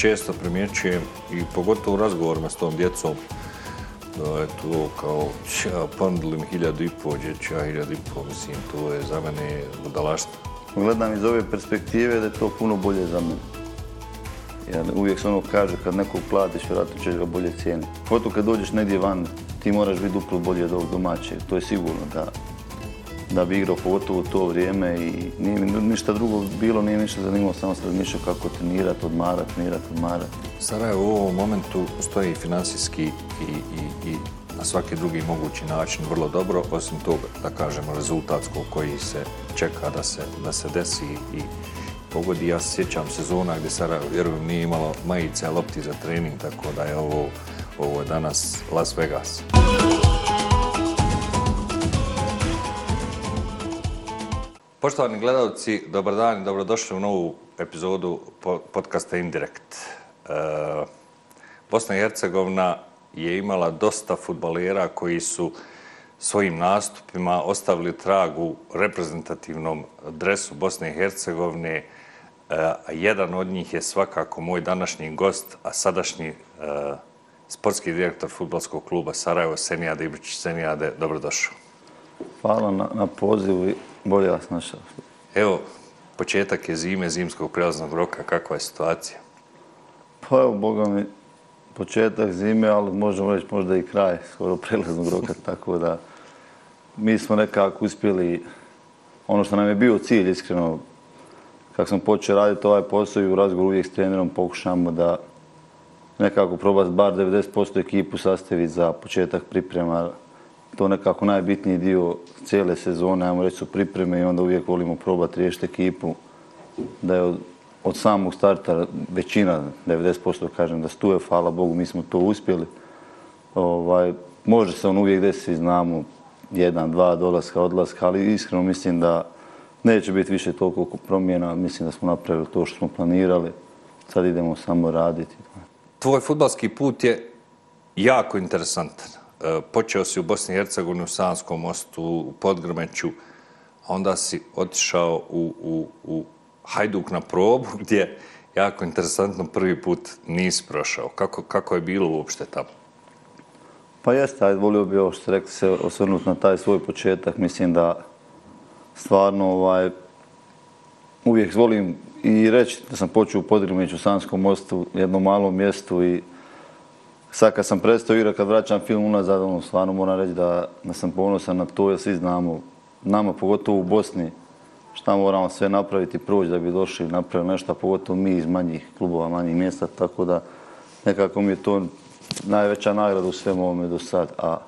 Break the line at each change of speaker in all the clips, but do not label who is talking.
često primjećujem i pogotovo u razgovorima s tom djecom, da je to kao, ja ponudili mi hiljadu i po, djeća, hiljadu i po, mislim, to je za mene budalašta.
Gledam iz ove perspektive da je to puno bolje za mene. Jer uvijek se ono kaže, kad nekog platiš, vjerojatno ćeš ga bolje cijeniti. Pogotovo kad dođeš negdje van, ti moraš biti duplo bolje od ovog domaćeg. To je sigurno da, da bi igrao pogotovo u to vrijeme i nije mi ništa drugo bilo, nije ništa zanimalo, samo se razmišljao kako trenirati, odmarati, trenirati, odmarati.
Sarajevo u ovom momentu stoji finansijski i, i, i na svaki drugi mogući način vrlo dobro, osim toga, da kažemo, rezultatskog koji se čeka da se, da se desi i pogodi. Ja se sjećam sezona gdje Sarajevo, vjerujem, nije imalo majice, lopti za trening, tako da je ovo, ovo je danas Las Vegas. Poštovani gledalci, dobar dan i dobrodošli u novu epizodu podcasta Indirekt. E, Bosna i Hercegovina je imala dosta futbalera koji su svojim nastupima ostavili trag u reprezentativnom dresu Bosne i Hercegovine. E, jedan od njih je svakako moj današnji gost, a sadašnji e, sportski direktor futbalskog kluba Sarajevo, Senijade Ibrić. Senijade, dobrodošao.
Hvala na, na pozivu bolje vas našao.
Evo, početak je zime, zimskog prelaznog roka, kakva je situacija?
Pa evo, boga mi, početak zime, ali možemo reći možda i kraj skoro prelaznog roka, tako da mi smo nekako uspjeli, ono što nam je bio cilj, iskreno, kako sam počeo raditi ovaj posao i u razgovoru uvijek s trenerom pokušamo da nekako probati bar 90% ekipu sastaviti za početak priprema to nekako najbitniji dio cijele sezone, ajmo reći su pripreme i onda uvijek volimo probati riješiti ekipu da je od, od samog starta većina, 90% kažem da stuje, hvala Bogu, mi smo to uspjeli. Ovaj, može se on uvijek desiti, znamo, jedan, dva dolaska, odlaska, ali iskreno mislim da neće biti više toliko promjena, mislim da smo napravili to što smo planirali, sad idemo samo raditi.
Tvoj futbalski put je jako interesantan. Počeo si u Bosni i Hercegovini u Sanskom mostu, u Podgrmeću, onda si otišao u, u, u Hajduk na probu, gdje jako interesantno prvi put nisi prošao. Kako, kako je bilo uopšte tamo?
Pa jeste, ajde, volio bi ovo što rekli se osvrnuti na taj svoj početak. Mislim da stvarno ovaj, uvijek volim i reći da sam počeo u Podrimeću, u Sanskom mostu, jednom malom mjestu i sad kad sam prestao igrati, kad vraćam film unazad, ono, stvarno moram reći da, da sam ponosan na to, jer svi znamo, nama pogotovo u Bosni, šta moramo sve napraviti proći da bi došli napravili nešto, pogotovo mi iz manjih klubova, manjih mjesta, tako da nekako mi je to najveća nagrada u svemu ovome do sad. A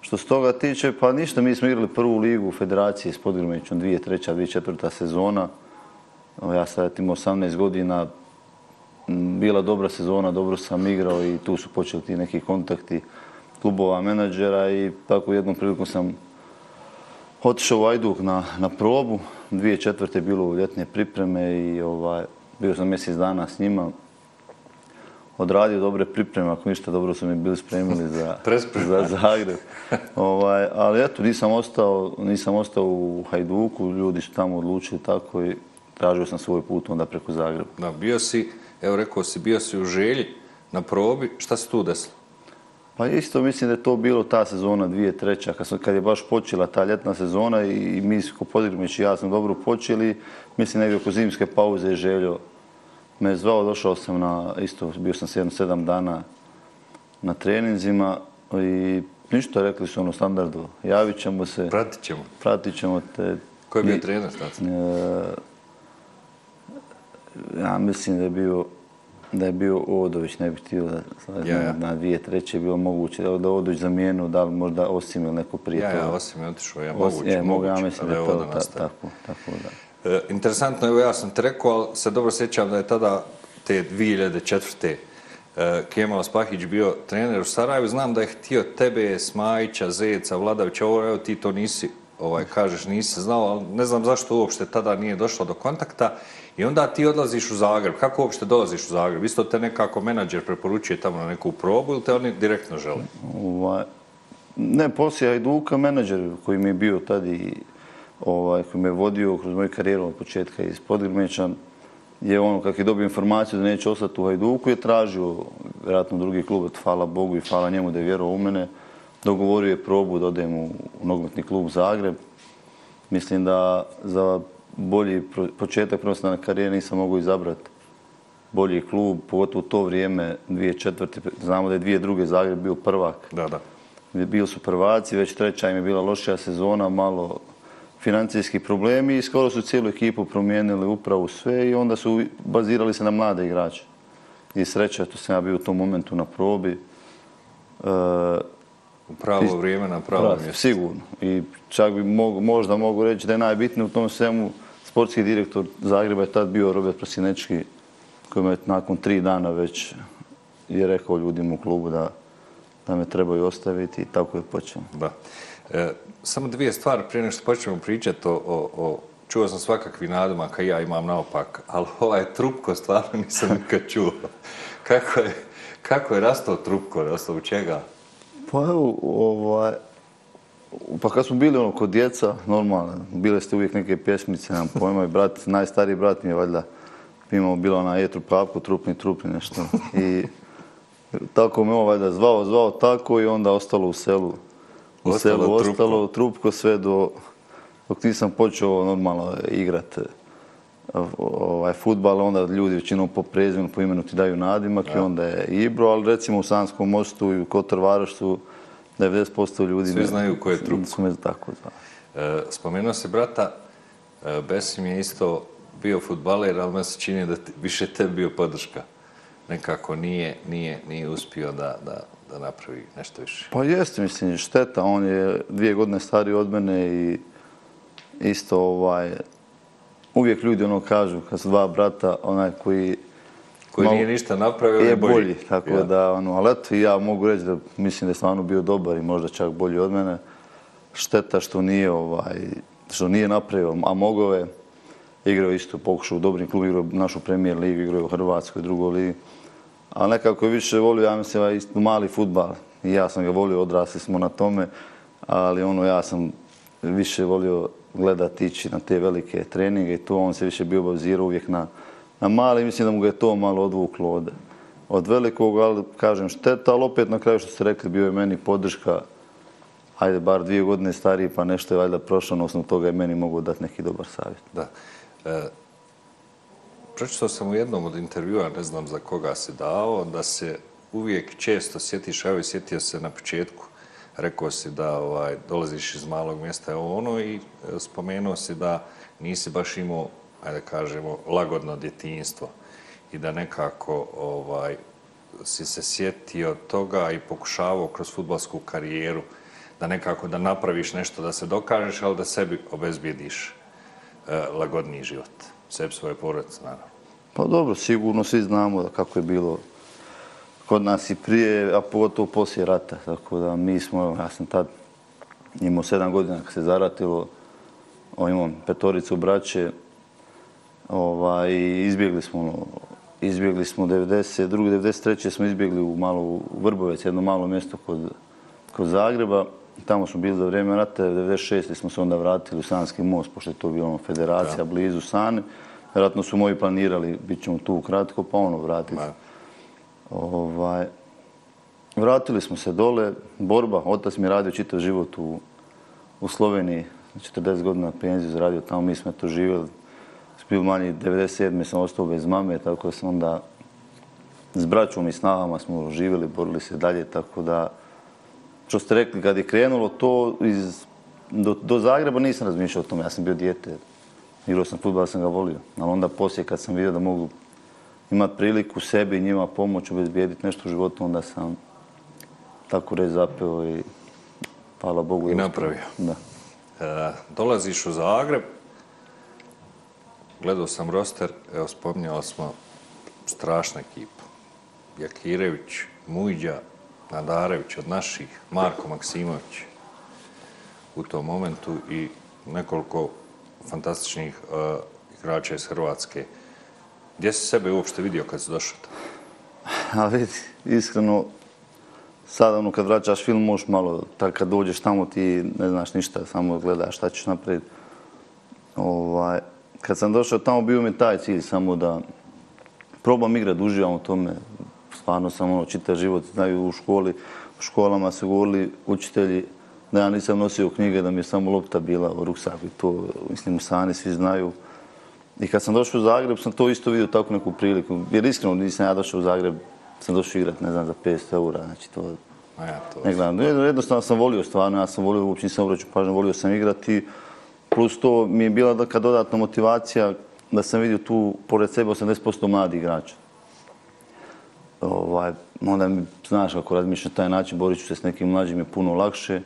što se toga tiče, pa ništa, mi smo igrali prvu ligu u federaciji s Podgrmećom, 2003. 2004. sezona. Ja sad imam 18 godina, bila dobra sezona, dobro sam igrao i tu su počeli ti neki kontakti klubova, menadžera i tako jednom prilikom sam otišao u Ajduk na, na probu. 2004. je bilo ljetne pripreme i ovaj, bio sam mjesec dana s njima. Odradio dobre pripreme, ako ništa dobro su mi bili spremili za, za Zagreb. ovaj, ali eto, nisam ostao, nisam ostao u Hajduku, ljudi su tamo odlučili tako i tražio sam svoj put onda preko Zagreba.
Da, bio si Evo rekao si, bio si u želji na probi, šta se tu desilo?
Pa isto mislim da je to bilo ta sezona 2003. Kad, kad je baš počela ta ljetna sezona i, mi ko Podgrmić i ja smo dobro počeli, mislim negdje oko zimske pauze je željo me zvao, došao sam na, isto bio sam 7-7 dana na treninzima i ništa rekli su ono standardu, javit ćemo se.
Pratit ćemo.
Pratit ćemo te.
Ko je bio trener tada?
Ja mislim da je bio da je bio Odović, ne bih htio da ja, ja. na dvije treće je bilo moguće da Odović zamijenu, da li možda Osim ili neko prije
ja,
toga.
Ja, Osim je otišao, ja, moguće,
je,
moguće,
ja mislim da je to ta, tako, tako da.
E, interesantno, evo ja sam te rekao, ali se dobro sjećam da je tada te 2004. E, Kemal Spahić bio trener u Sarajevu. Znam da je htio tebe, Smajića, Zeca, Vladavića, ovo, evo ti to nisi, ovaj, kažeš, nisi znao, ali ne znam zašto uopšte tada nije došlo do kontakta. I onda ti odlaziš u Zagreb. Kako uopšte dolaziš u Zagreb? Isto te nekako menadžer preporučuje tamo na neku probu ili te oni direktno žele?
Ovaj, ne, poslije Ajduka, menadžer koji mi je bio tad i ovaj, koji me je vodio kroz moju karijeru od početka iz Podgrmeća, je ono, kak je dobio informaciju da neće ostati u Hajduku, je tražio vjerojatno drugi klub, hvala Bogu i hvala njemu da je vjerovao u mene. Dogovorio je probu da odem u, u nogometni klub Zagreb. Mislim da za bolji početak profesionalne karijere nisam mogu izabrati bolji klub, pogotovo u to vrijeme, dvije četvrte, znamo da je dvije druge Zagreb bio prvak.
Da, da.
Bili su prvaci, već treća im je bila lošija sezona, malo financijski problemi i skoro su cijelu ekipu promijenili upravo sve i onda su bazirali se na mlade igrače. I sreća, to sam ja bio u tom momentu na probi.
E, u pravo vrijeme, na pravo mjesto.
Sigurno. I čak bi mogu, možda mogu reći da je najbitnije u tom svemu sportski direktor Zagreba je tad bio Robert Prosinečki, koji me nakon tri dana već je rekao ljudima u klubu da, da me trebaju ostaviti i tako je počeo.
Da. E, samo dvije stvari prije nešto počnemo pričati o, o, o čuo sam svakakvi nadoma kad ja imam naopak, ali ovaj trupko stvarno nisam nikad čuo. kako je, kako je rastao trupko, rastao u čega?
Pa evo, ovaj, pa kad smo bili ono kod djeca, normalno, bile ste uvijek neke pjesmice, nam pojma i brat, najstariji brat mi je valjda, imamo bilo na etru papku, trupni, trupni, nešto. I tako me ovaj da zvao, zvao tako i onda ostalo u selu. U ostalo selu trupko. ostalo trupko sve do dok nisam počeo normalno igrati ovaj futbal, onda ljudi većinom po prezimenu, po imenu ti daju nadimak ja. i onda je Ibro, ali recimo u Sanskom mostu i u Kotor Varoštu 90% ljudi...
Svi znaju ko je Trupko.
Su me tako zvali.
E, spomenuo se brata, e, Besim je isto bio futbaler, ali me se čini da ti, više te bio podrška. Nekako nije, nije, nije uspio da, da, da napravi nešto više.
Pa jeste, mislim, šteta. On je dvije godine stariji od mene i isto ovaj, uvijek ljudi ono kažu, kad su dva brata, onaj koji
koji malo, nije ništa napravio,
je bolji. bolji tako ja. da, ono, ali eto, ja mogu reći da mislim da je stvarno bio dobar i možda čak bolji od mene. Šteta što nije, ovaj, što nije napravio, a mogao je igrao isto, pokušao u dobrim klubu, igrao našu premijer ligu, igrao u Hrvatskoj, drugoj ligi. A nekako je više volio, ja mislim, ovaj isto mali futbal. I ja sam ga volio, odrasli smo na tome, ali ono, ja sam više volio gledati ići na te velike treninge i to on se više bio bazirao uvijek na, na mali. Mislim da mu ga je to malo odvuklo od, od velikog, ali kažem šteta, ali opet na kraju što ste rekli, bio je meni podrška ajde, bar dvije godine stariji, pa nešto je valjda prošlo, na osnovu toga je meni mogu dati neki dobar savjet.
Da. E, pročitao sam u jednom od intervjua, ne znam za koga se dao, da se uvijek često sjetiš, evo i sjetio se na početku, rekao si da ovaj, dolaziš iz malog mjesta, evo ono, i e, spomenuo si da nisi baš imao, ajde kažemo, lagodno djetinjstvo i da nekako ovaj, si se sjetio toga i pokušavao kroz futbalsku karijeru da nekako da napraviš nešto da se dokažeš, ali da sebi obezbijediš E, lagodniji život. Sebi svoje porodice, naravno.
Pa dobro, sigurno svi znamo da kako je bilo kod nas i prije, a pogotovo poslije rata. Tako da mi smo, ja sam tad imao sedam godina kad se zaratilo, imam petoricu braće, ovaj, izbjegli smo, ono, izbjegli smo 92. 93. smo izbjegli u malo u Vrbovec, jedno malo mjesto kod, kod Zagreba. Tamo smo bili za vrijeme rata, 96. smo se onda vratili u Sanski most, pošto je to bilo ono federacija ja. blizu Sane. Vjerojatno su moji planirali, bit ćemo tu kratko, pa ono vratiti. Ovaj, vratili smo se dole, borba, otac mi je radio čitav život u, u Sloveniji, 40 godina penziju zaradio tamo, mi smo to živjeli. Spio manji, 97. sam ostao bez mame, tako da sam onda s braćom i snagama smo živjeli, borili se dalje, tako da što ste rekli, kad je krenulo to iz, do, do Zagreba nisam razmišljao o tome, ja sam bio dijete, igrao sam futbol, sam ga volio. Ali onda poslije kad sam vidio da mogu imati priliku sebi i njima pomoć, obezbijediti nešto u životu, onda sam tako reći zapeo i hvala Bogu.
I napravio.
Da.
E, dolaziš u Zagreb, gledao sam roster, evo spominjali smo strašna ekipa. Jakirević, Mujđa, Nadarević od naših, Marko Maksimović u tom momentu i nekoliko fantastičnih uh, igrača iz Hrvatske. Gdje si sebe uopšte vidio kad si došao tamo?
A vidi, iskreno, sad ono kad vraćaš film možeš malo, tako kad dođeš tamo ti ne znaš ništa, samo gledaš šta ćeš naprijed. Ovaj, kad sam došao tamo, bio mi taj cilj samo da probam igrat, uživam u tome. Stvarno sam ono, čitav život, znaju u školi, u školama se govorili učitelji da ja nisam nosio knjige, da mi je samo lopta bila u ruksaku i to, mislim, sani svi znaju. I kad sam došao u Zagreb, sam to isto vidio tako neku priliku. Jer iskreno nisam ja došao u Zagreb, sam došao igrat, ne znam, za 500 eura, znači to...
A ja to...
Ne gledam, jednostavno sam volio stvarno, ja sam volio, uopće nisam obraćao pažnju, volio sam igrati. Plus to mi je bila neka dodatna motivacija da sam vidio tu, pored sebe, 80% mladi igrača. Ovaj, onda mi, znaš kako razmišljam taj način, borit ću se s nekim mlađim je puno lakše.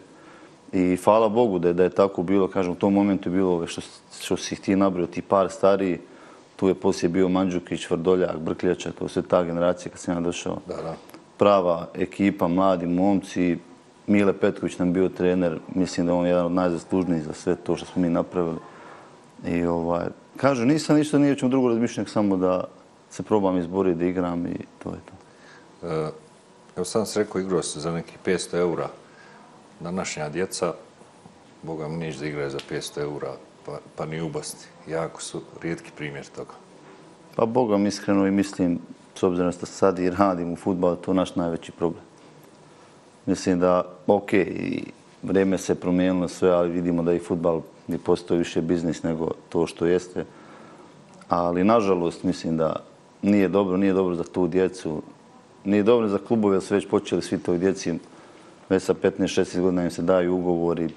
I hvala Bogu da je, da je tako bilo, kažem, u tom momentu je bilo što, što si ti nabrio, ti par stariji, tu je poslije bio Mandžukić, Vrdoljak, Brkljača, to sve ta generacija kad sam ja došao.
Da, da.
Prava ekipa, mladi momci, Mile Petković nam bio trener, mislim da on je jedan od najzaslužnijih za sve to što smo mi napravili. I ovaj, kažu, nisam ništa, nije ćemo drugo razmišljati, samo da se probam izboriti, da igram i to je to.
E, evo sam se rekao, igrao se za nekih 500 eura. Današnja djeca, Boga mi neće da igraju za 500 eura, pa, pa ni ubasti. Jako su rijetki primjer toga.
Pa Boga mi iskreno i mislim, s obzirom da sad i radim u futbalu, to je naš najveći problem. Mislim da, ok, i vreme se promijenilo sve, ali vidimo da i futbal ne postoji više biznis nego to što jeste. Ali, nažalost, mislim da nije dobro, nije dobro za tu djecu. Nije dobro za klubove, jer su već počeli svi toj djeci, već sa 15-16 godina im se daju ugovori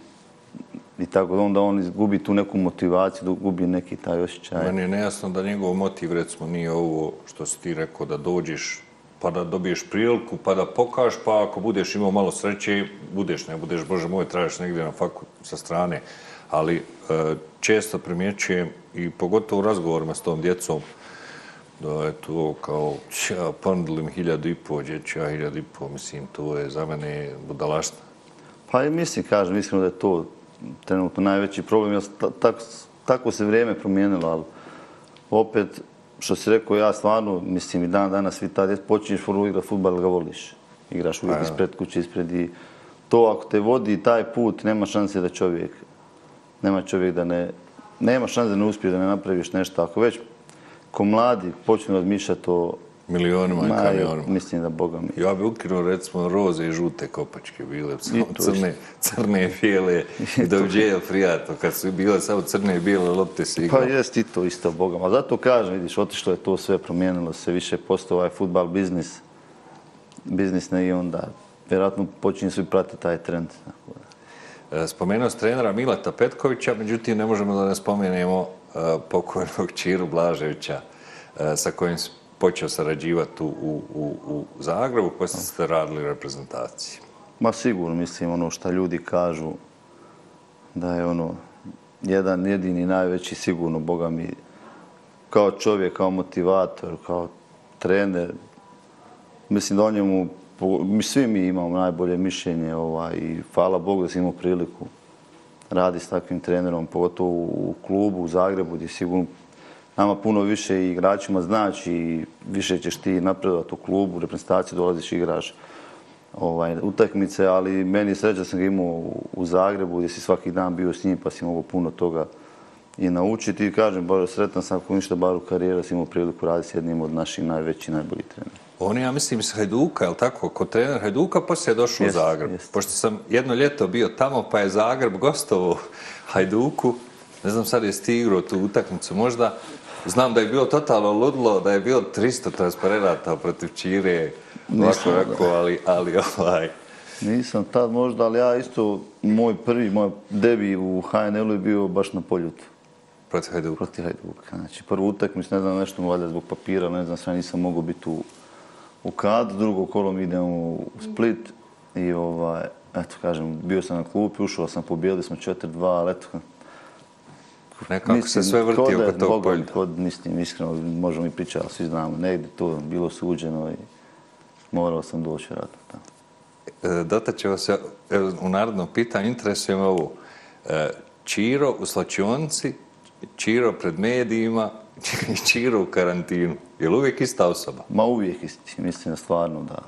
i tako da onda on gubi tu neku motivaciju, gubi neki taj osjećaj.
Meni je nejasno da njegov motiv, recimo, nije ovo što si ti rekao, da dođeš pa da dobiješ priliku, pa da pokaš, pa ako budeš imao malo sreće, budeš, ne budeš, Bože moj, tražiš negdje na faku sa strane. Ali e, često primjećujem i pogotovo u razgovorima s tom djecom, da je to kao, ja pandulim hiljadu i po, djeću, ja hiljadu i po, mislim, to je za mene budalašta.
Pa i mislim, kažem, mislim da je to trenutno najveći problem, jer tako, tako se vrijeme promijenilo, ali opet, što si rekao, ja stvarno, mislim, i dan danas svi tada počinješ foru igrati futbal, ga voliš. Igraš uvijek ispred kuće, ispred i to ako te vodi taj put, nema šanse da čovjek, nema čovjek da ne, nema šanse da ne uspiješ, da ne napraviš nešto. Ako već ko mladi počnu razmišljati o
Milionima i kamionima.
Mislim da Boga mi.
Ja bi ukinuo recimo roze i žute kopačke bile, samo crne, crne i bijele i dođeja prijatno. Kad su bile samo crne i bijele lopte se igrao.
Pa jest i to isto Boga. Ma zato kažem, vidiš, otišlo je to sve, promijenilo se više postao ovaj futbal biznis. Biznis ne i onda. Vjerojatno počinje svi pratiti taj trend.
E, spomenuo s trenera Milata Petkovića, međutim ne možemo da ne spomenemo E, pokojnog Čiru Blaževića e, sa kojim počeo sarađivati u, u, u, u Zagrebu, pa poslije ste radili reprezentaciji.
Ma sigurno, mislim, ono što ljudi kažu da je ono jedan jedini najveći sigurno, Boga mi, kao čovjek, kao motivator, kao trener, mislim da o njemu, mi svi mi imamo najbolje mišljenje ovaj, i hvala Bogu da si imao priliku radi s takvim trenerom, pogotovo u klubu u Zagrebu gdje sigurno nama puno više i igračima znači i više ćeš ti napredovati u klubu, u reprezentaciju dolaziš i igraš ovaj, utakmice, ali meni je sreća da sam ga imao u Zagrebu gdje si svaki dan bio s njim pa si mogao puno toga i naučiti. I kažem, bar sretan sam ako ništa bar u karijera si imao priliku raditi s jednim od naših najvećih, najboljih trenera.
On ja mislim, iz Hajduka, je li tako? Ko trener Hajduka, poslije je došao jest, u Zagreb. Jest. Pošto sam jedno ljeto bio tamo, pa je Zagreb gostovo Hajduku. Ne znam sad je stigro tu utakmicu možda. Znam da je bilo totalno ludlo, da je bilo 300 transparenta protiv Čire, ovako, ovako, ali, ali ovaj...
Nisam tad možda, ali ja isto, moj prvi, moj debi u HNL-u je bio baš na poljutu.
Protiv Hajduka?
Protiv Hajduka. Znači, prvu utakmicu, ne znam, nešto mu valjda zbog papira, ne znam, sve nisam mogao biti u, u kad, drugo kolo mi idem u Split i ovaj, eto, kažem, bio sam na klupi, ušao sam, pobijeli smo 4-2, ali eto,
Nekako mislim, se sve vrti oko tog polja.
Kod, mislim, iskreno, možemo i pričati, ali svi znamo, negdje to bilo suđeno i morao sam doći raditi.
E, Dota će se u narodnom pitanju, interesuje me ovo. E, Čiro u slačionci, Čiro pred medijima i Čiro u karantinu. Je li uvijek ista osoba?
Ma uvijek isti. Mislim stvarno da,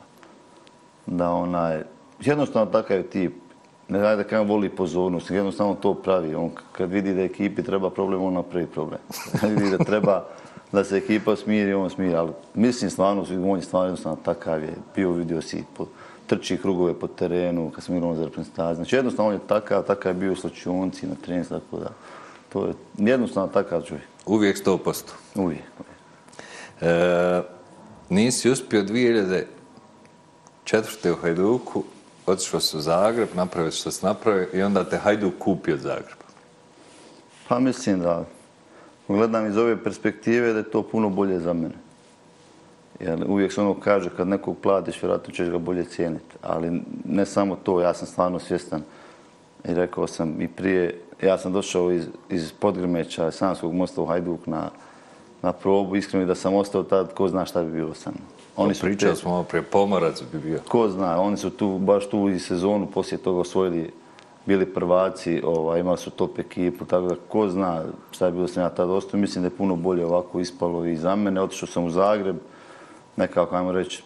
da onaj, jednostavno takav tip ne da da kažem voli pozornost, jednostavno to pravi. On kad vidi da ekipi treba problem, on napravi problem. Kad vidi da treba da se ekipa smiri, on smiri. Ali mislim stvarno, on je stvarno jednostavno takav je. Bio vidio si po, trči krugove po terenu, kad smo igrali za reprezentaciju. Znači jednostavno on je takav, takav je bio u slačionci, na treningu, tako da. To je jednostavno takav čovjek.
Uvijek 100%.
Uvijek.
E, nisi uspio 2004. u Hajduku, otišao se u Zagreb, napravio što se napravio i onda te Hajduk kupio od Zagreba.
Pa mislim da, gledam iz ove perspektive, da je to puno bolje za mene. Jer uvijek se ono kaže, kad nekog platiš, vjerojatno ćeš ga bolje cijeniti. Ali ne samo to, ja sam stvarno svjestan. I rekao sam i prije, ja sam došao iz, iz Podgrmeća, Sanskog mosta u Hajduk na, na probu. Iskreno da sam ostao tad, ko zna šta bi bilo sa mnom.
Oni su pričali smo ovo prije, Pomorac bi bio.
Ko zna, oni su tu, baš tu i sezonu poslije toga osvojili, bili prvaci, ovaj, imali su top ekipu, tako da ko zna šta je bilo sam ja tada ostao. Mislim da je puno bolje ovako ispalo i za mene. Otišao sam u Zagreb, nekako, ajmo reći,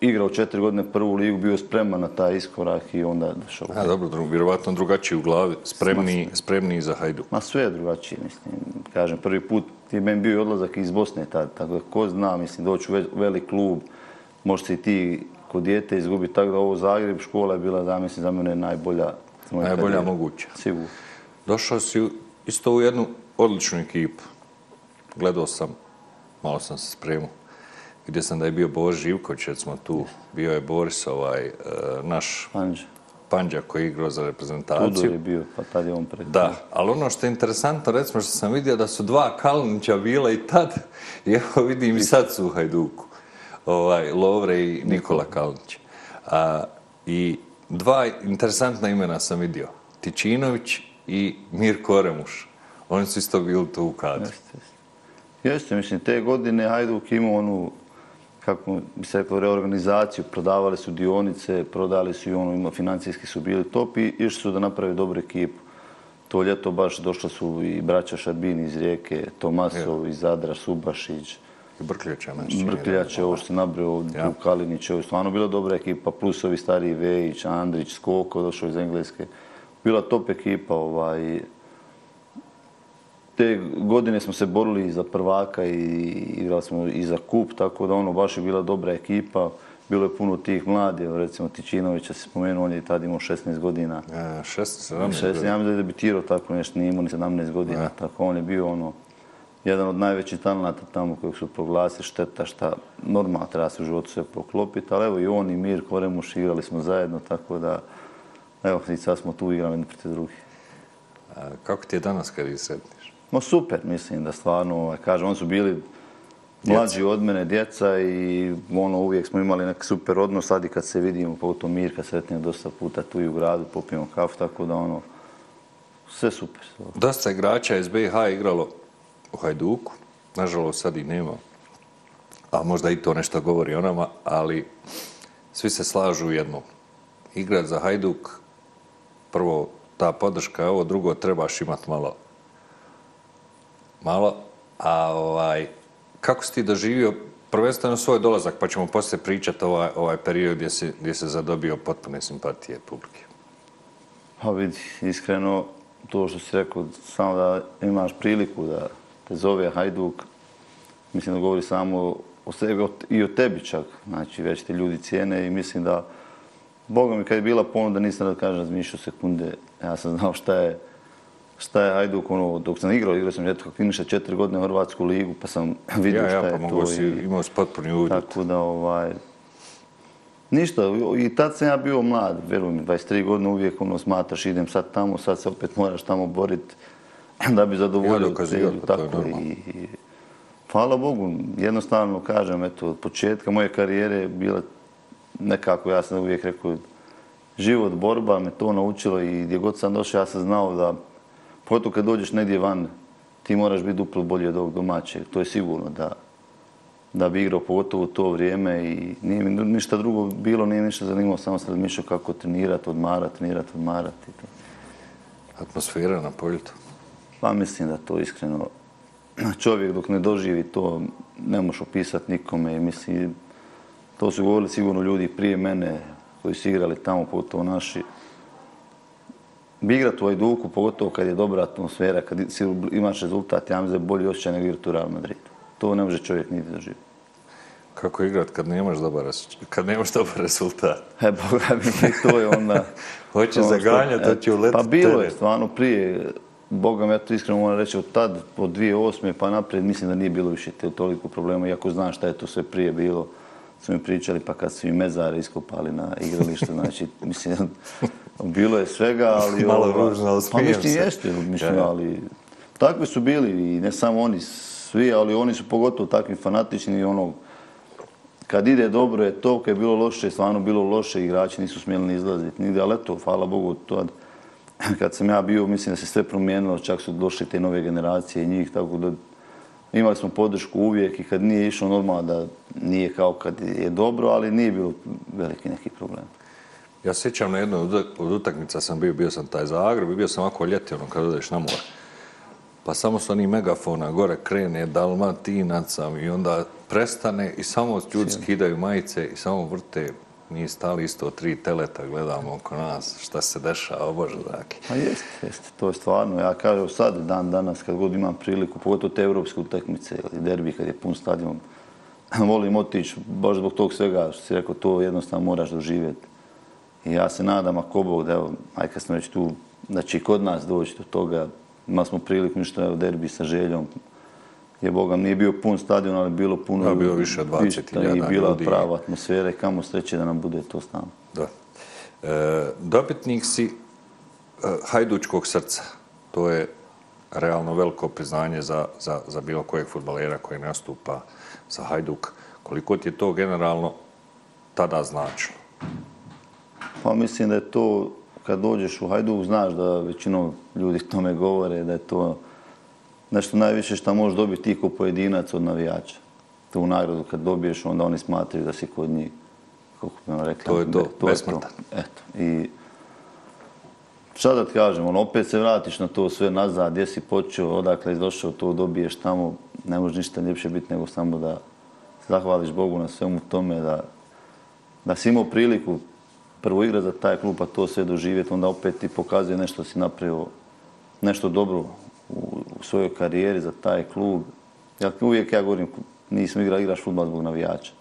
igrao četiri godine prvu ligu, bio spreman na taj iskorak i onda došao.
A, dobro, dru, vjerovatno drugačiji u glavi, spremni, spremni za Hajduk.
Ma sve je drugačije, mislim. Kažem, prvi put ti meni bio odlazak iz Bosne tad, tako da ko zna, mislim, doći u velik klub, možeš se i ti kod djete izgubiti, tako da ovo Zagreb škola je bila, da mislim, za mene najbolja.
Najbolja karijera. moguća.
Sigurno.
Došao si isto u jednu odličnu ekipu. Gledao sam, malo sam se spremao gdje sam da je bio Boris Živković, recimo tu, bio je Boris, ovaj, uh, naš
Panđa.
Panđa koji je igrao za reprezentaciju.
Tudor je bio, pa tad je on pred.
Da, ali ono što je interesantno, recimo što sam vidio da su dva Kalinića bila i tad, i evo vidim i sad su u Hajduku, ovaj, Lovre i Nikola Kalinić. A, I dva interesantna imena sam vidio, Tičinović i Mirko Oremuš. Oni su isto bili tu u kadru. Jeste,
jeste. Jeste, mislim, te godine Hajduk imao onu kako bi se reklo, reorganizaciju, prodavali su dionice, prodali su i ono, ima, financijski su bili top i išli su da naprave dobru ekipu. To ljeto baš došlo su i braća Šarbin iz Rijeke, Tomasov iz Zadra, Subašić.
I Brkljača.
Brkljača, ovo što se nabrao, ja. Kalinić, ovo je stvarno bila dobra ekipa, plus ovi stariji Vejić, Andrić, Skoko, došao iz Engleske. Bila top ekipa, ovaj, te godine smo se borili za prvaka i igrali smo i za kup, tako da ono baš je bila dobra ekipa. Bilo je puno tih mladih, recimo Tičinovića se spomenuo, on je tada imao 16 godina.
E, 16, 17 godina.
Ja mi da je debitirao tako nešto, nije imao ni 17 godina. E. Tako on je bio ono, jedan od najvećih talenata tamo kojeg su proglasili šteta šta normalno treba se u životu sve poklopiti, ali evo i on i Mir Koremuš igrali smo zajedno, tako da evo i sad smo tu igrali jedni protiv drugih.
A kako ti je danas kad ih sretniš?
No super, mislim da stvarno, ovaj, kažem, oni su bili mlađi od mene, djeca i ono, uvijek smo imali neki super odnos, sad i kad se vidimo, pogotovo Mirka sretnije dosta puta tu i u gradu, popijemo kafu, tako da ono, sve super.
Dosta igrača iz BiH igralo u Hajduku, nažalost sad i nema, a možda i to nešto govori o nama, ali svi se slažu u jednom. Igrat za Hajduk, prvo ta podrška, ovo drugo trebaš imati malo malo. A ovaj, kako si ti doživio prvenstveno svoj dolazak, pa ćemo poslije pričati ovaj, ovaj period gdje se, gdje se zadobio potpune simpatije publike?
Pa vidi, iskreno, to što si rekao, samo da imaš priliku da te zove Hajduk, mislim da govori samo o sebi i o tebi čak. Znači, već te ljudi cijene i mislim da, Boga mi, kad je bila ponuda, nisam da kažem, razmišljao sekunde, ja sam znao šta je, šta je Hajduk, ono, dok sam igrao, igrao sam eto, finiša četiri godine u Hrvatsku ligu, pa sam vidio ja, šta ja, pa je to.
Si, i, imao si potpuni uvid.
Tako da, ovaj, ništa, i tad sam ja bio mlad, verujem, 23 godine uvijek ono, smatraš, idem sad tamo, sad se opet moraš tamo boriti da bi zadovoljio ja, cilju. Pa tako, i, i, hvala Bogu, jednostavno kažem, eto, od početka moje karijere je bila nekako, ja sam uvijek rekao, život, borba me to naučilo i gdje god sam došao, ja sam znao da Pogotovo kad dođeš negdje van, ti moraš biti duplo bolji od ovog domaćeg. To je sigurno da, da bi igrao pogotovo u to vrijeme i nije mi ništa drugo bilo, nije ništa zanimalo, samo sam razmišljao kako trenirati, odmarati, trenirati, odmarati.
Atmosfera na poljutu?
Pa mislim da to iskreno čovjek dok ne doživi to ne možeš opisati nikome. Mislim, to su govorili sigurno ljudi prije mene koji su igrali tamo, pogotovo naši bi igrat u Hajduku, pogotovo kad je dobra atmosfera, kad imaš rezultat, ja mislim da je bolji osjećaj nego igrat u Real Madridu. To ne može čovjek niti doživjeti.
Kako igrat kad nemaš dobar, kad nemaš dobar rezultat?
E, boga mi, to je onda...
Hoće zaganjati, to će uletiti
Pa bilo je, stvarno, prije, Boga mi, ja to iskreno moram reći, od tad, od 2008. pa naprijed, mislim da nije bilo više te toliko problema, iako znam šta je to sve prije bilo, su mi pričali, pa kad su i mezare iskopali na igralište, znači, mislim, bilo je svega, ali...
Malo ova, ružno, ali
Pa mislim, jeste, mislim, ali... Takvi su bili i ne samo oni, svi, ali oni su pogotovo takvi fanatični ono, kad ide dobro je to, kad je bilo loše, stvarno bilo loše, igrači nisu smjeli ni izlaziti nigde, ali eto, hvala Bogu, to kad sam ja bio, mislim da se sve promijenilo, čak su došli te nove generacije i njih, tako da imali smo podršku uvijek i kad nije išlo normalno da nije kao kad je dobro, ali nije bilo veliki neki problem.
Ja sjećam na jednoj od utakmica sam bio, bio sam taj Zagreb i bio sam ovako ljeti, ono, kad odeš na more. Pa samo su oni megafona, gore krene, dalmatinac sam i onda prestane i samo ljudi skidaju majice i samo vrte mi stali isto tri teleta, gledamo oko nas šta se dešava, bože dragi.
Pa jeste, jeste, to je stvarno. Ja kažem sad, dan danas, kad god imam priliku, pogotovo te evropske utakmice ili derbi, kad je pun stadion, volim otići, baš zbog tog svega, što si rekao, to jednostavno moraš doživjeti. I ja se nadam, ako Bog, da evo, aj kad smo već tu, da će i kod nas doći do toga, imali smo priliku ništa u derbi sa željom, je Bogam, nije bio pun stadion, ali bilo puno...
Ja, bilo više od 20.000
ljudi. I bila prava atmosfera i kamo sreće da nam bude to stano.
Da. E, dobitnik si e, hajdučkog srca. To je realno veliko priznanje za, za, za bilo kojeg futbalera koji nastupa za hajduk. Koliko ti je to generalno tada značilo?
Pa mislim da je to, kad dođeš u hajduk, znaš da većinom ljudi tome govore, da je to nešto najviše što možeš dobiti ti ko pojedinac od navijača. Tu nagradu kad dobiješ, onda oni smatraju da si kod njih. Kako bi vam rekla?
To je to, to besmrtan.
Eto, i šta da ti kažem, on opet se vratiš na to sve nazad, gdje si počeo, odakle je došao, to dobiješ tamo, ne može ništa ljepše biti nego samo da zahvališ Bogu na svemu tome, da, da si imao priliku prvo igra za taj klub, a to sve doživjeti, onda opet ti pokazuje nešto si napravio, nešto dobro u, svojoj karijeri za taj klub. Ja uvijek ja govorim, nisam igrao, igraš futbol zbog navijača.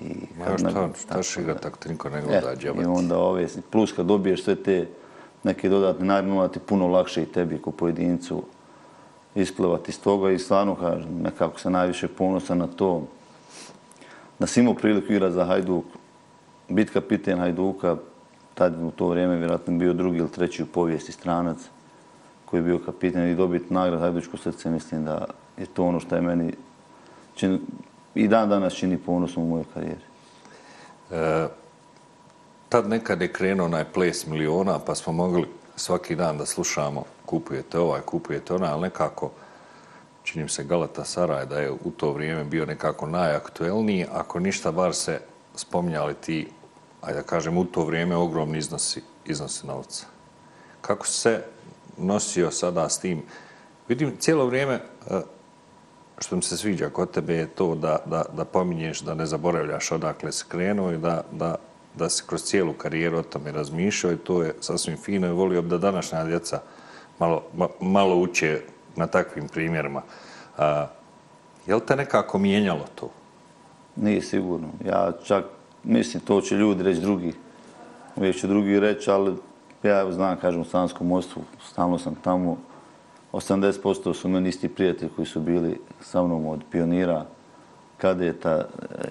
I ja, šta, šta še igra, tako ti niko ne gleda,
I onda ove, plus kad dobiješ sve te neke dodatne nagrade, ti puno lakše i tebi ko pojedincu isplivati iz toga i stvarno kažem, nekako se najviše ponosan na to da si imao priliku igrati za Hajduk, bit kapiten Hajduka, tad u to vrijeme vjerojatno bio drugi ili treći u povijesti stranac koji je bio kapiten i dobiti nagrad Hajdučko srce, mislim da je to ono što je meni čin, i dan danas čini ponosom u mojoj karijeri.
E, tad nekad je krenuo onaj ples miliona, pa smo mogli svaki dan da slušamo kupujete ovaj, kupujete onaj, ali nekako činim se Galata Saraj da je u to vrijeme bio nekako najaktuelniji, ako ništa bar se spominjali ti, ajde da kažem, u to vrijeme ogromni iznosi, iznosi novca. Kako se nosio sada s tim. Vidim, cijelo vrijeme, e, što mi se sviđa kod tebe, je to da, da, da pominješ, da ne zaboravljaš odakle se krenuo i da, da, da se kroz cijelu karijeru o tome razmišljao i to je sasvim fino i volio bi da današnja djeca malo, malo uče na takvim primjerima. A, je li te nekako mijenjalo to?
Nije sigurno. Ja čak mislim, to će ljudi reći drugi. Uvijek će drugi reći, ali Ja znam, kažem, u Stanskom mostu, stalno sam tamo. 80% su meni isti prijatelji koji su bili sa mnom od pionira, kadeta, e,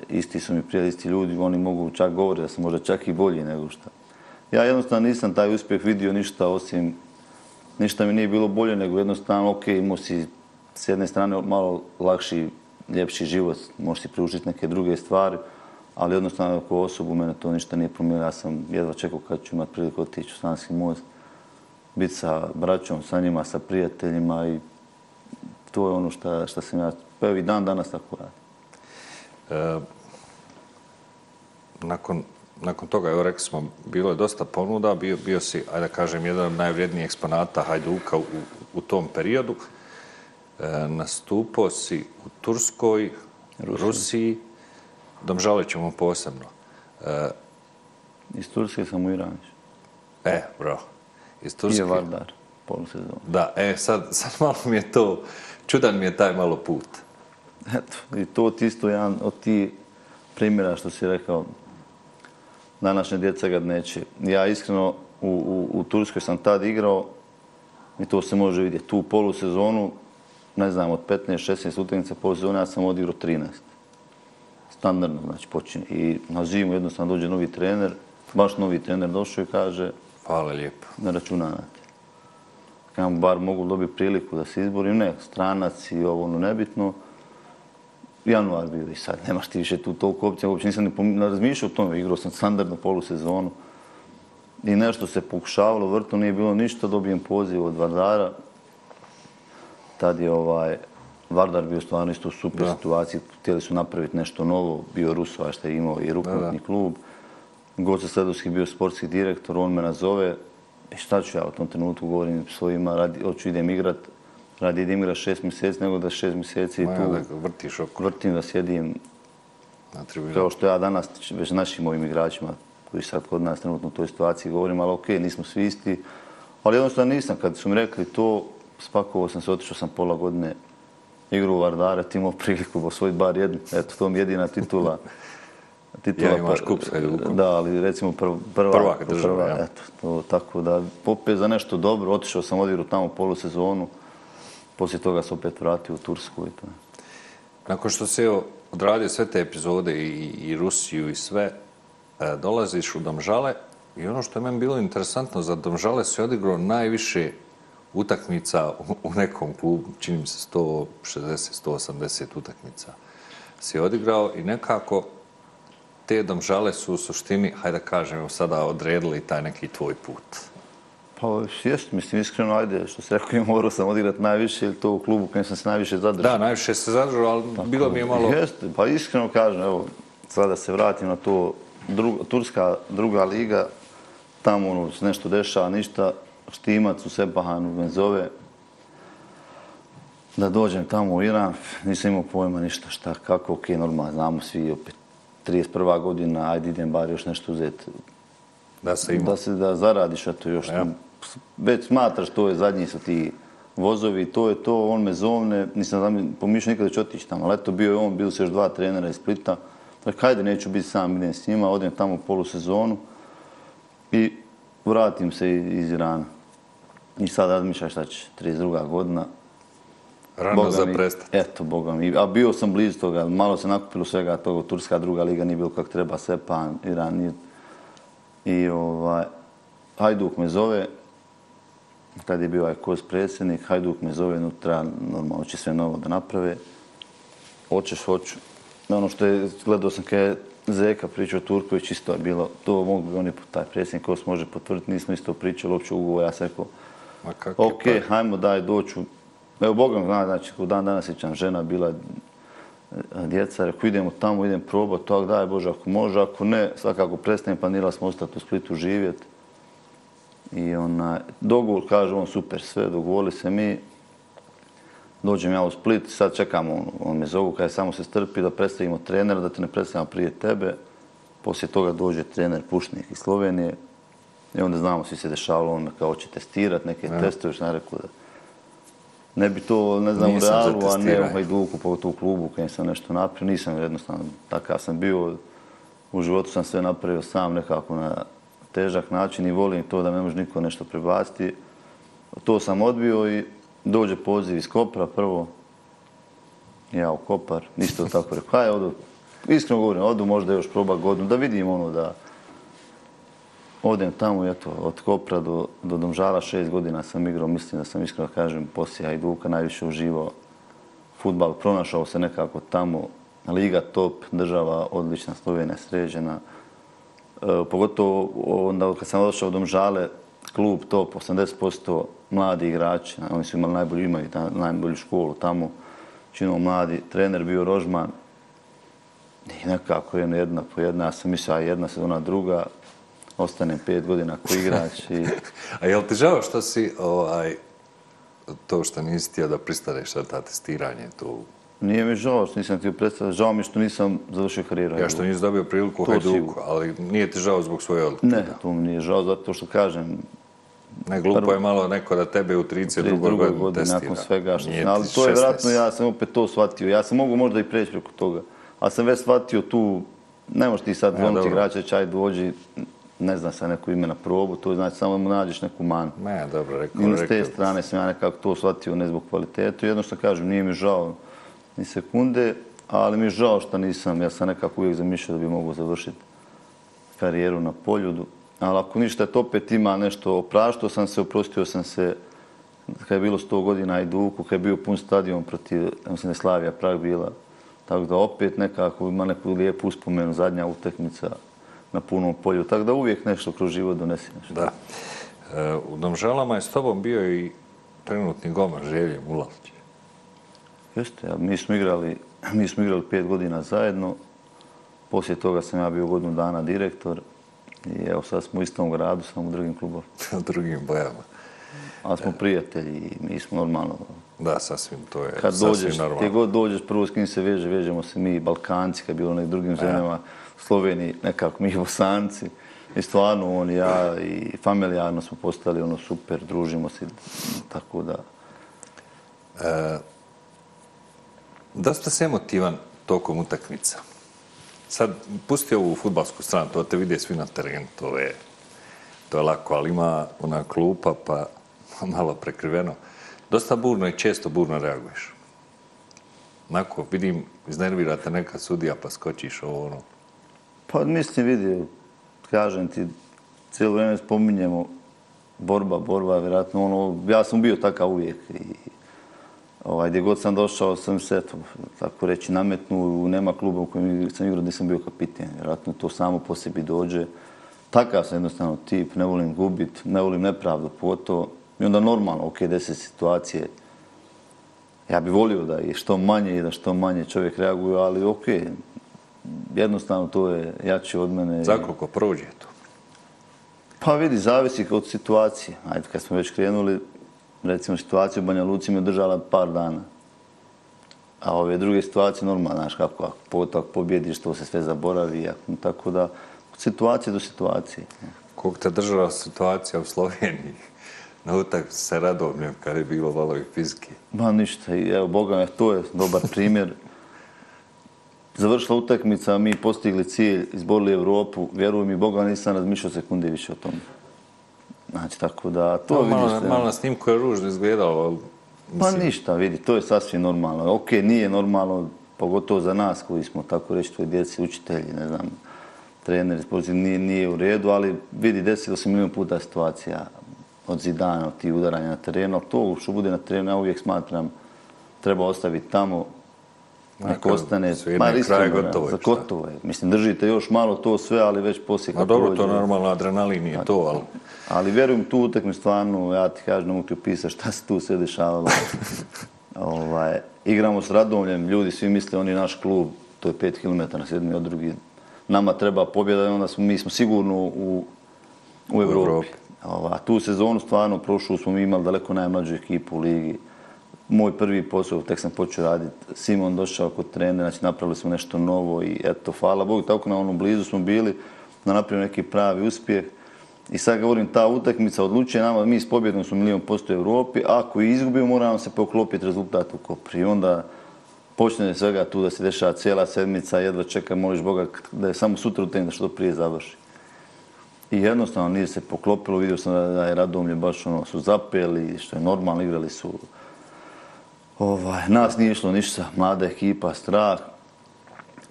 isti su mi prijatelji, isti ljudi, oni mogu čak govoriti da sam možda čak i bolji nego što. Ja jednostavno nisam taj uspjeh vidio ništa osim, ništa mi nije bilo bolje nego jednostavno, ok, imao si s jedne strane malo lakši, ljepši život, možeš si priučiti neke druge stvari, ali jednostavno ako osobu mene to ništa nije promijenilo. Ja sam jedva čekao kad ću imati priliku otići u Sanski most, biti sa braćom, sa njima, sa prijateljima i to je ono što, što sam ja, pa i dan danas tako radi. E,
nakon, nakon toga, evo rekli smo, bilo je dosta ponuda, bio, bio si, ajde da kažem, jedan od najvrijednijih eksponata Hajduka u, u tom periodu. E, nastupao si u Turskoj, Rusiji, Rusiji Domžale ćemo posebno.
E, Iz Turske sam u Iranić.
E, bro. Iz
I
Turske?
je Vardar, polusezon.
Da, e, sad, sad malo mi je to, čudan mi je taj malo put.
Eto, i to ti isto jedan od ti primjera što si rekao, današnje djeca ga neće. Ja iskreno u, u, u Turskoj sam tad igrao i to se može vidjeti. Tu polusezonu, ne znam, od 15-16 utakmica polusezona ja sam odigrao 13. Standardno, znači počinje. I na zimu jednostavno dođe novi trener, baš novi trener došao i kaže
Hvala lijepo.
ne računa na. Ja mu bar mogu dobiti priliku da se izborim, ne, stranac i ovo ono nebitno. Januar bio i sad, nemaš ti više tu toliko opcija, uopće nisam ni pom- razmišljao o tome, igrao sam standardno polusezonu. I nešto se pokušavalo, vrto nije bilo ništa, dobijem poziv od Vardara. Tad je ovaj, Vardar bio stvarno isto u super
Da.
situaciji, htjeli su napraviti nešto novo, bio Rusova što je imao i rukometni klub. Goce Sledovski bio sportski direktor, on me nazove i šta ću ja u tom trenutku govorim svojima, radi, hoću idem igrat, radi idem igrat šest mjeseci, nego da šest mjeseci
Ma,
tu
da ga vrtiš oko
vrtim da sjedim
na
kao što ja danas već našim ovim igračima koji sad kod nas trenutno u toj situaciji govorim, ali okej, nismo svi isti. Ali jednostavno nisam, kad su mi rekli to, spakovao sam se, otišao sam pola godine igru u Vardare, ti imao priliku osvojiti bar jednu. Eto, to mi je jedina titula. titula
Ja, imaš kup s Hajdukom.
Da, ali recimo prv, prva,
Prvak države,
prva,
ja.
eto, to, tako da opet za nešto dobro, otišao sam odigrao tamo polusezonu, poslije toga se opet vratio u Tursku i to.
Nakon što evo, odradio sve te epizode i, i Rusiju i sve, e, dolaziš u Domžale i ono što je meni bilo interesantno, za Domžale si odigrao najviše utakmica u, nekom klubu, čini mi se 160, 180 utakmica si odigrao i nekako te Domžale su u suštini, hajde da kažem, sada odredili taj neki tvoj put.
Pa jest, mislim, iskreno, ajde, što se rekao, morao sam odigrati najviše, ili to u klubu kojem sam se najviše zadržao.
Da, najviše se zadržao, ali bilo mi je malo...
Jeste, pa iskreno kažem, evo, sada se vratim na to, druga, Turska druga liga, tamo ono, nešto dešava, ništa, Štimac u Sepahanu me zove, da dođem tamo u Iran, nisam imao pojma ništa, šta, kako, okej, normalno, znamo svi, opet, 31. godina, ajde idem bar još nešto uzeti,
Da se ima.
da se da zaradiš, eto još.
Ja.
Već smatraš, to je zadnji su ti vozovi, to je to, on me zovne, nisam znam, pomišljao nikada da ću otići tamo, ali eto bio je on, bili su još dva trenera iz Splita, dakle, hajde, neću biti sam, idem s njima, odem tamo polusezonu i vratim se iz Irana. I sad razmišljam šta će, 32. godina,
Rano
Boga
za prestat.
Eto, Boga mi. A bio sam blizu toga, malo se nakupilo svega toga, Turska druga liga nije bilo kako treba, Sepan, Iran nije. I ovaj, Hajduk me zove, kad je bio ovaj Koz predsjednik, Hajduk me zove, unutra, normalno će sve novo da naprave. Hoćeš, hoću. Ono što je, gledao sam kada je Zeka pričao Turković, isto je bilo, to mogu bi oni, taj predsjednik Kos može potvrditi, nismo isto pričali uopće ugovor, ja sam rekao,
Ma kako
Ok, hajmo daj doću. Evo, Boga zna, znači, u dan danas sjećam, žena bila e, djeca, rekao, idemo tamo, idem probati, tak daj Bože, ako može, ako ne, svakako prestajem, planirali smo ostati u Splitu živjeti. I ona, dogovor, kaže on, super, sve, dogovorili se mi, dođem ja u Split, sad čekamo, on, on me zovu, kada samo se strpi da predstavimo trenera, da te ne predstavimo prije tebe. Poslije toga dođe trener Pušnik iz Slovenije i onda znamo, svi se dešavalo, on me kao će testirati, neke ja. testove, što ja rekao da ne bi to, ne znam, u
Nisam za
realu, a ne u
testiranje.
Hajduku, pogotovo u klubu, kada sam nešto napravio, nisam jednostavno, takav sam bio, u životu sam sve napravio sam nekako na težak način i volim to da me može niko nešto prebaciti. To sam odbio i dođe poziv iz Kopra prvo. Ja u Kopar, isto tako rekao, hajde odu, iskreno govorim, odu možda još proba godinu, da vidim ono da odem tamo i eto, od Kopra do, do Domžala šest godina sam igrao, mislim da sam iskreno kažem, poslije Hajduka najviše uživao futbal, pronašao se nekako tamo, liga top, država odlična, Slovenija sređena. E, pogotovo onda kad sam došao u Domžale, klub top, 80% mladi igrači, oni su imali najbolju, imaju ta, najbolju školu tamo, činimo mladi, trener bio Rožman, i nekako jedna, jedna po jedna, ja sam mislio, a jedna sezona druga, ostanem pet godina ko igrač i
A jel ti žao što si, ovaj, to što nisi htio da pristaneš na ta testiranje, to,
nije mi žao što nisam htio predstaviti, žao mi je što nisam završio karijeru.
ja što nisi dobio priliku u Hajduku, ali nije ti žao zbog svoje odluke?
Ne, to mi nije žao zato što kažem,
Ne, glupo je malo neko da tebe u 32.
drugoj
godini
godini
testira.
nakon svega što sam, ali
ti
to je
16.
vjerojatno, ja sam opet to shvatio. Ja sam mogu možda i preći preko toga. Ali sam već shvatio tu, ne možeš ti sad
Ja,
zvoniti
dobro.
igrača, čaj dođi, ne znam sa neko ime na probu, to znači samo mu nađeš neku manu.
Ne, dobro, rekao,
I s te strane sam ja nekako to shvatio ne zbog kvalitetu. Jedno što kažem, nije mi žao ni sekunde, ali mi je žao što nisam. Ja sam nekako uvijek zamišljao da bi mogu završiti karijeru na poljudu. Ali ako ništa, to opet ima nešto. Opraštao sam se, oprostio sam se kad je bilo 100 godina i Duku, kad je bio pun stadion protiv, ja mislim da je Slavija Prag bila. Tako da opet nekako ima neku lijepu uspomenu, zadnja utakmica na punom polju. Tako da uvijek nešto kroz život donesi nešto.
Da. E, u Domžalama je s tobom bio i trenutni golman Želje Mulalić.
Jeste, ja, mi smo igrali, mi smo igrali pet godina zajedno. Poslije toga sam ja bio godinu dana direktor. I evo sad smo u istom gradu, samo u drugim klubovima.
u drugim bojama.
Ali smo prijatelji i mi smo normalno.
Da, sasvim, to je
Kad
sasvim
dođeš,
normalno.
gdje god dođeš, prvo s kim se veže, vežemo se mi Balkanci, kad je bilo nekim drugim zemljama, Sloveniji, nekako mi Bosanci. I stvarno on i ja i familijarno smo postali ono super, družimo se, tako da...
E, Dosta si emotivan tokom utakmica. Sad, pusti ovu futbalsku stranu, to te vide svi na terenu, to je, to je lako, ali ima ona klupa, pa malo prekriveno. Dosta burno i često burno reaguješ. Onako, vidim, iznervirate neka sudija, pa skočiš ovo, ono.
Pa mislim, vidi, kažem ti, cijelo vrijeme spominjemo borba, borba, vjerojatno ono, ja sam bio takav uvijek i ovaj, gdje god sam došao sam se, eto, tako reći, nametnuo, nema kluba u kojem sam igrao gdje sam bio kapiten, vjerojatno to samo po sebi dođe. Takav sam jednostavno tip, ne volim gubit, ne volim nepravdu pogotovo i onda normalno, ok, desi se situacije, ja bi volio da je što manje i da što manje čovjek reaguje, ali ok, jednostavno to je jače od mene.
Za koliko prođe to?
Pa vidi, zavisi od situacije. Ajde, kad smo već krenuli, recimo situacija u Banja Luci me držala par dana. A ove druge situacije normalno, znaš kako, ako potak pobjediš, to se sve zaboravi, ako, tako da od situacije do situacije.
Koliko te držala situacija u Sloveniji na utakmici sa Radomljem, kad je bilo valovi fizike?
Ma ništa, evo, Boga to je dobar primjer. Završila utakmica, mi postigli cilj, izborili Evropu, vjeruj mi, Boga nisam razmišljao sekunde više o tome. Znači, tako da, to
To
vidiš.
malo, malo na snimku je ružno izgledalo, ali
Pa ništa, vidi, to je sasvim normalno. Ok, nije normalno, pogotovo za nas koji smo, tako reći, tvoji djeci, učitelji, ne znam, treneri, sportci, nije, nije u redu, ali vidi, desilo se milijon puta situacija od zidana, od tih udaranja na terenu, ali to što bude na terenu, ja uvijek smatram, treba ostaviti tamo, neko ostane, iskreno,
gotovo je,
za gotovo je. Mislim, držite još malo to sve, ali već poslije
Ma
kad
dobro, to normalno, adrenalin je to, ali
Ali vjerujem tu utakmicu stvarno, ja ti kažem, ne mogu ti opisati šta se tu sve dešavalo. ovaj, igramo s Radomljem, ljudi svi misle on je naš klub, to je 5 km na sedmi od drugi. Nama treba pobjeda i onda smo, mi smo sigurno u, u Evropi.
Evropi.
Ova, tu sezonu stvarno prošlu smo mi imali daleko najmlađu ekipu u ligi. Moj prvi posao, tek sam počeo raditi, Simon došao kod trenera, znači napravili smo nešto novo i eto, hvala Bogu, tako na onom blizu smo bili, da napravimo neki pravi uspjeh. I sad govorim, ta utakmica odlučuje nama, mi s pobjedom smo milijon posto u Evropi, ako je izgubimo, moramo se poklopiti rezultat u Kopri. I onda počne svega tu da se dešava cijela sedmica, jedva čeka, moliš Boga da je samo sutra utakmica da što prije završi. I jednostavno nije se poklopilo, vidio sam da, da je Radomlje baš ono, su zapeli, što je normalno, igrali su ovaj, nas nije išlo ništa, mlada ekipa, strah.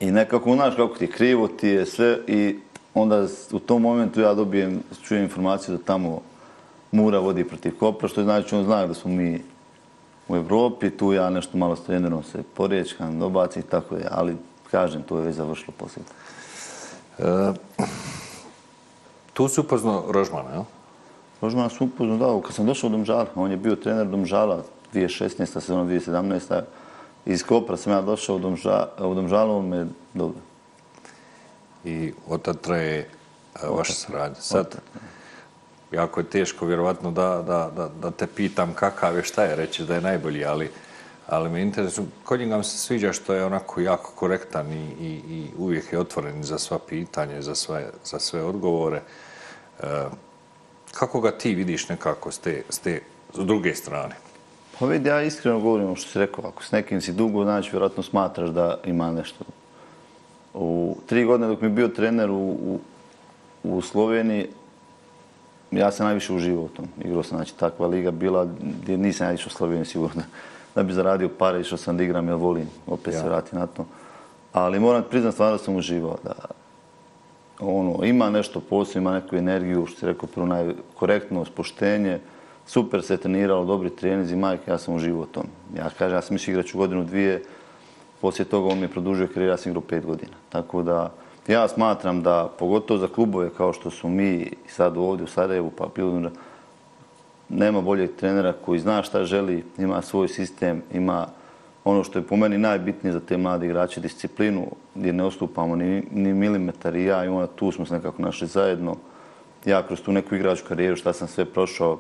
I nekako, znaš kako ti krivo ti je sve i onda u tom momentu ja dobijem, čujem informaciju da tamo Mura vodi protiv Kopra, što znači on zna da smo mi u Evropi, tu ja nešto malo s trenerom se porječkam, dobacim i tako je, ali kažem, to je već završilo poslije.
e, tu si upoznao Rožmana, jel?
Rožmana sam upoznao, da, kad sam došao u Domžala, on je bio trener Domžala 2016. sezona 2017. Iz Kopra sam ja došao u Domžalu, on me dobro.
I od tad traje e, vaša saradnja. Sad, jako je teško, vjerovatno, da, da, da, da te pitam kakav je, šta je reći da je najbolji, ali, ali me interesuje, kod njega mi se sviđa što je onako jako korektan i, i, i uvijek je otvoren za sva pitanja, za sve, za sve odgovore. E, Kako ga ti vidiš nekako s te, s te s druge strane?
Pa vidi, ja iskreno govorim ono što si rekao. Ako s nekim si dugo, znači vjerojatno smatraš da ima nešto. U tri godine dok mi je bio trener u, u, u Sloveniji, ja sam najviše uživao u tom. Igrao sam, znači, takva liga bila gdje nisam ja išao u Sloveniji sigurno da bi zaradio pare, išao sam da igram jer volim, opet ja. se vrati na to. Ali moram priznat stvarno da sam uživao da ono, ima nešto posebno, ima neku energiju, što si rekao, prvo najkorektno spuštenje, super se treniralo, dobri trenizi, majke, ja sam uživao u tom. Ja kažem, ja sam mislio igraću godinu, dvije, poslije toga on mi je produžio karijera, ja sam igrao pet godina. Tako da, ja smatram da, pogotovo za klubove kao što su mi sad ovdje u Sarajevu, pa Piludunža, nema boljeg trenera koji zna šta želi, ima svoj sistem, ima ono što je po meni najbitnije za te mlade igrače, disciplinu, gdje ne ostupamo ni, ni milimetar i ja i ona, tu smo se nekako našli zajedno. Ja kroz tu neku igračku karijeru, šta sam sve prošao,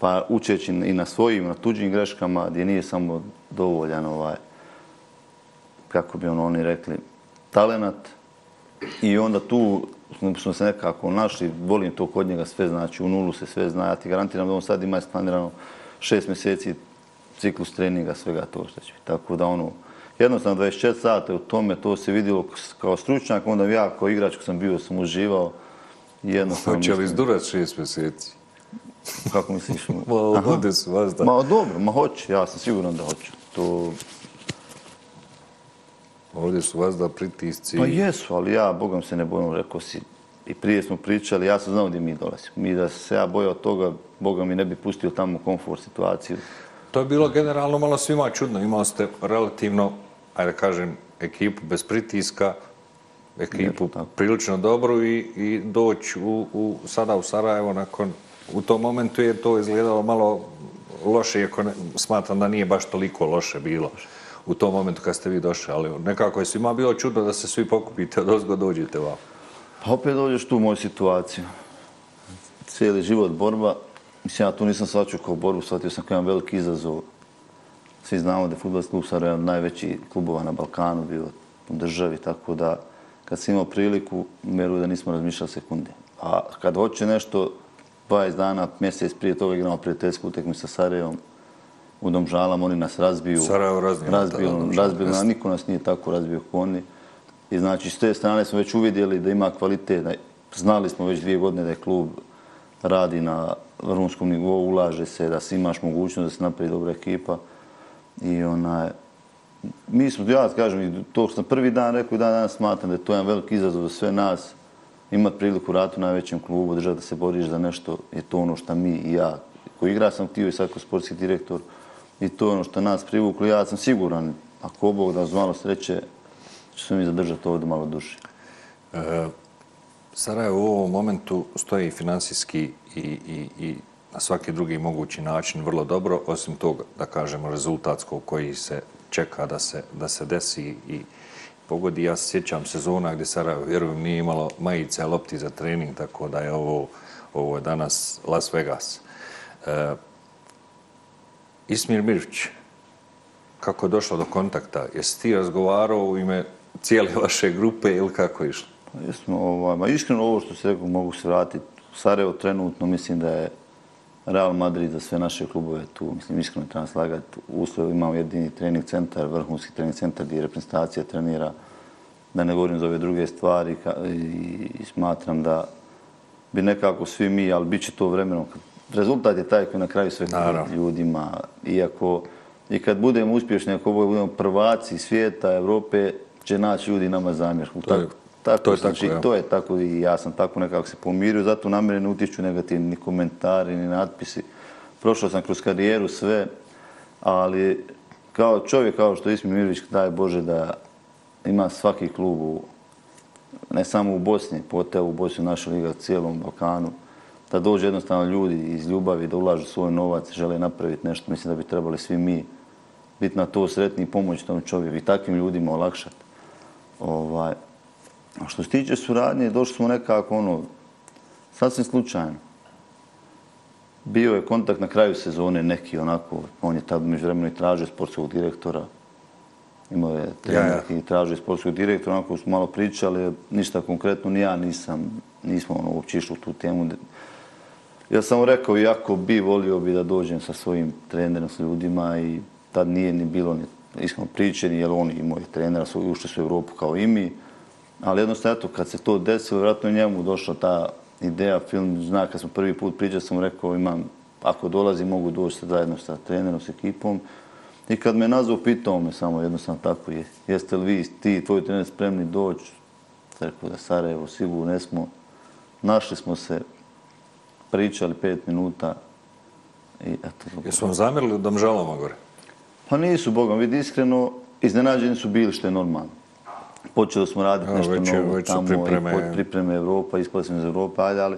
pa učeći i na svojim, na tuđim greškama, gdje nije samo dovoljan ovaj, kako bi ono oni rekli, talenat. I onda tu smo se nekako našli, volim to kod njega sve, znači u nulu se sve zna. Ja ti garantiram da on sad ima isplanirano šest mjeseci ciklus treninga, svega to što će. Tako da ono, jednostavno 24 sata u tome, to se vidjelo kao stručnjak, onda ja kao igrač ko sam bio, sam uživao.
Jednostavno Hoće li izdurat šest mjeseci?
Kako misliš?
ma, ovdje su vas da...
Ma, dobro, ma hoće, ja sam siguran da hoću. To...
Ovdje su vas da pritisci...
Pa jesu, ali ja, Bogom se ne bojim, rekao si, i prije smo pričali, ja sam znao gdje mi dolazimo. Mi da se ja bojao toga, Boga mi ne bi pustio tamo komfort situaciju.
To je bilo generalno malo svima čudno. Imali ste relativno, ajde kažem, ekipu bez pritiska, ekipu prilično dobru i, i doći u, u, sada u Sarajevo nakon, u tom momentu je to izgledalo malo loše, iako ne, smatram da nije baš toliko loše bilo u tom momentu kad ste vi došli, ali nekako je svima bilo čudno da se svi pokupite, od ozgo dođete vam.
Pa opet dođeš tu u moju situaciju. Cijeli život borba, Mislim, ja tu nisam svačio kao borbu, shvatio sam kao jedan veliki izazov. Svi znamo da je futbolski klub Sarajevo najveći klubova na Balkanu bio u državi, tako da kad sam imao priliku, meru da nismo razmišljali sekunde. A kad hoće nešto, 20 dana, mjesec prije toga igramo prijateljsku utekmi sa Sarajevom, u Dom Žalam, oni nas razbiju.
Sarajevo razbiju.
Razbiju, razbiju, niko nas nije tako razbio kao oni. I znači, s te strane smo već uvidjeli da ima kvalitet. Znali smo već dvije godine da je klub radi na vrhunskom nivou, ulaže se da si imaš mogućnost da se napravi dobra ekipa. I onaj, mi smo, ja kažem, to sam prvi dan rekao i dan danas smatram da je to jedan veliki izazov za sve nas. Imati priliku ratu u najvećem klubu, držati da se boriš za nešto, je to ono što mi i ja, koji igra sam htio i sad kao sportski direktor, i to je ono što nas privuklo. Ja sam siguran, ako Bog da malo sreće, će se mi zadržati ovdje malo duše.
E, Sarajevo u ovom momentu stoji finansijski i, i, i na svaki drugi mogući način vrlo dobro, osim toga, da kažemo, rezultatskog koji se čeka da se, da se desi i pogodi. Ja se sjećam sezona gdje Sarajevo, vjerujem, nije imalo majice, lopti za trening, tako da je ovo, ovo je danas Las Vegas. E, Ismir Mirvić, kako je došlo do kontakta? Jesi ti razgovarao u ime cijele vaše grupe ili kako je išlo?
Pa jesmo, ovaj, ma iskreno ovo što se rekao, mogu se vratiti. Sarajevo trenutno mislim da je Real Madrid za sve naše klubove tu. Mislim, iskreno treba slagati. U Uslovu imamo jedini trening centar, vrhunski trening centar gdje reprezentacija trenira. Da ne govorim za ove druge stvari i, smatram da bi nekako svi mi, ali bit će to vremeno. Rezultat je taj koji na kraju sve ljudima. Iako i kad budemo uspješni, ako budemo prvaci svijeta, Evrope, će naći ljudi nama zamjerku.
To je,
tako, to je znači, tako, ja. to je tako i ja sam tako nekako se pomirio, zato na mene ne utiču negativni komentari ni natpisi. Prošao sam kroz karijeru sve, ali kao čovjek, kao što Ismi Mirović, daj Bože da ima svaki klub, u, ne samo u Bosni, pote u Bosni, u našoj liga, cijelom Balkanu, da dođe jednostavno ljudi iz ljubavi, da ulažu svoj novac, žele napraviti nešto, mislim da bi trebali svi mi biti na to sretni i pomoći tom čovjeku i takvim ljudima olakšati. Ovaj, A što se tiče suradnje, došli smo nekako ono, sasvim slučajno. Bio je kontakt na kraju sezone neki onako, on je tad među vremenu i tražio sportskog direktora. Imao je trener ja, ja. i tražio sportskog direktora, onako smo malo pričali, ništa konkretno, ni ja nisam, nismo ono, uopće išli u tu temu. Ja sam mu rekao, iako bi volio bi da dođem sa svojim trenerom, sa ljudima i tad nije ni bilo ni iskreno priče, ni jer oni i moji trenera su ušli su u Evropu kao i mi. Ali jednostavno, eto, kad se to desilo, vjerojatno je njemu došla ta ideja, film zna, kad smo prvi put pričali, sam rekao, imam, ako dolazi, mogu doći sa zajedno sa trenerom, s ekipom. I kad me nazvao, pitao me samo jednostavno tako je. Jeste li vi, ti i tvoj trener spremni doći? Rekao da Sarajevo, sigurno ne smo. Našli smo se, pričali pet minuta. I eto,
Jesu vam zamjerili u Domžalama gore?
Pa nisu, Bogom, vidi iskreno, iznenađeni su bili što je normalno. Počeli smo raditi nešto
već
novo
već
tamo
pripreme.
i pod pripreme Evropa, ispali smo iz Evropa, ajde, ali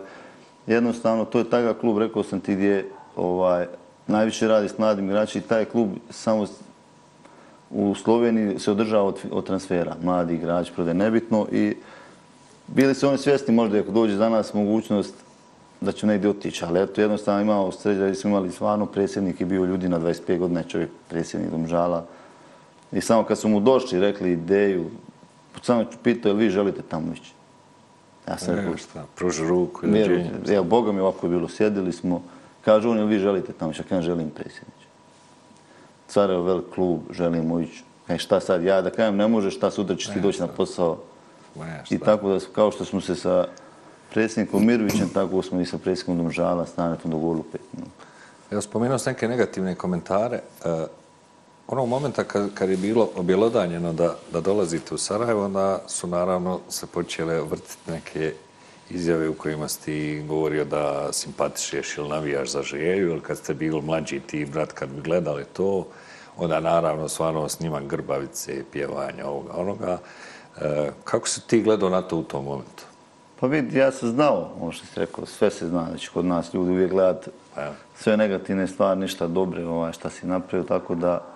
jednostavno to je takav klub, rekao sam ti gdje ovaj, najviše radi s mladim igračima i taj klub samo u Sloveniji se održava od, od transfera, mladi igrač, prodaje nebitno i bili su oni svjesni možda ako dođe za nas mogućnost da će negdje otići, ali eto jednostavno imao sreće da smo imali stvarno predsjednik i bio ljudi na 25 godina, je čovjek predsjednik Domžala. I samo kad su mu došli, rekli ideju, ću pitao, jel vi želite tamo ići? Ja sam rekao,
šta, pruži ruku i dođenje.
evo, Boga mi ovako je bilo, sjedili smo, kažu on, jel vi želite tamo ići? Ja kažem, želim predsjedniče. Carajevo velik klub, želimo ići. Kaj šta sad, ja da kažem, ne možeš, šta sutra ćeš ti doći na posao. I tako da, kao što smo se sa predsjednikom Mirovićem, tako smo i sa predsjednikom Domžala, stanetom do pet minuta.
Evo, spomenuo sam neke negativne komentare. Onog momenta kad, kad je bilo objelodanjeno da, da dolazite u Sarajevo, onda su naravno se počele vrtiti neke izjave u kojima si ti govorio da simpatišeš ili navijaš za želju, ili kad ste bili mlađi ti brat, kad bi gledali to, onda naravno stvarno snimak grbavice, pjevanja ovoga, onoga. E, kako si ti gledao na to u tom momentu?
Pa vidi, ja sam znao, ono što si rekao, sve se zna, znači kod nas ljudi uvijek gledat
Evo.
sve negativne stvari, ništa dobre ovaj, šta si napravio, tako da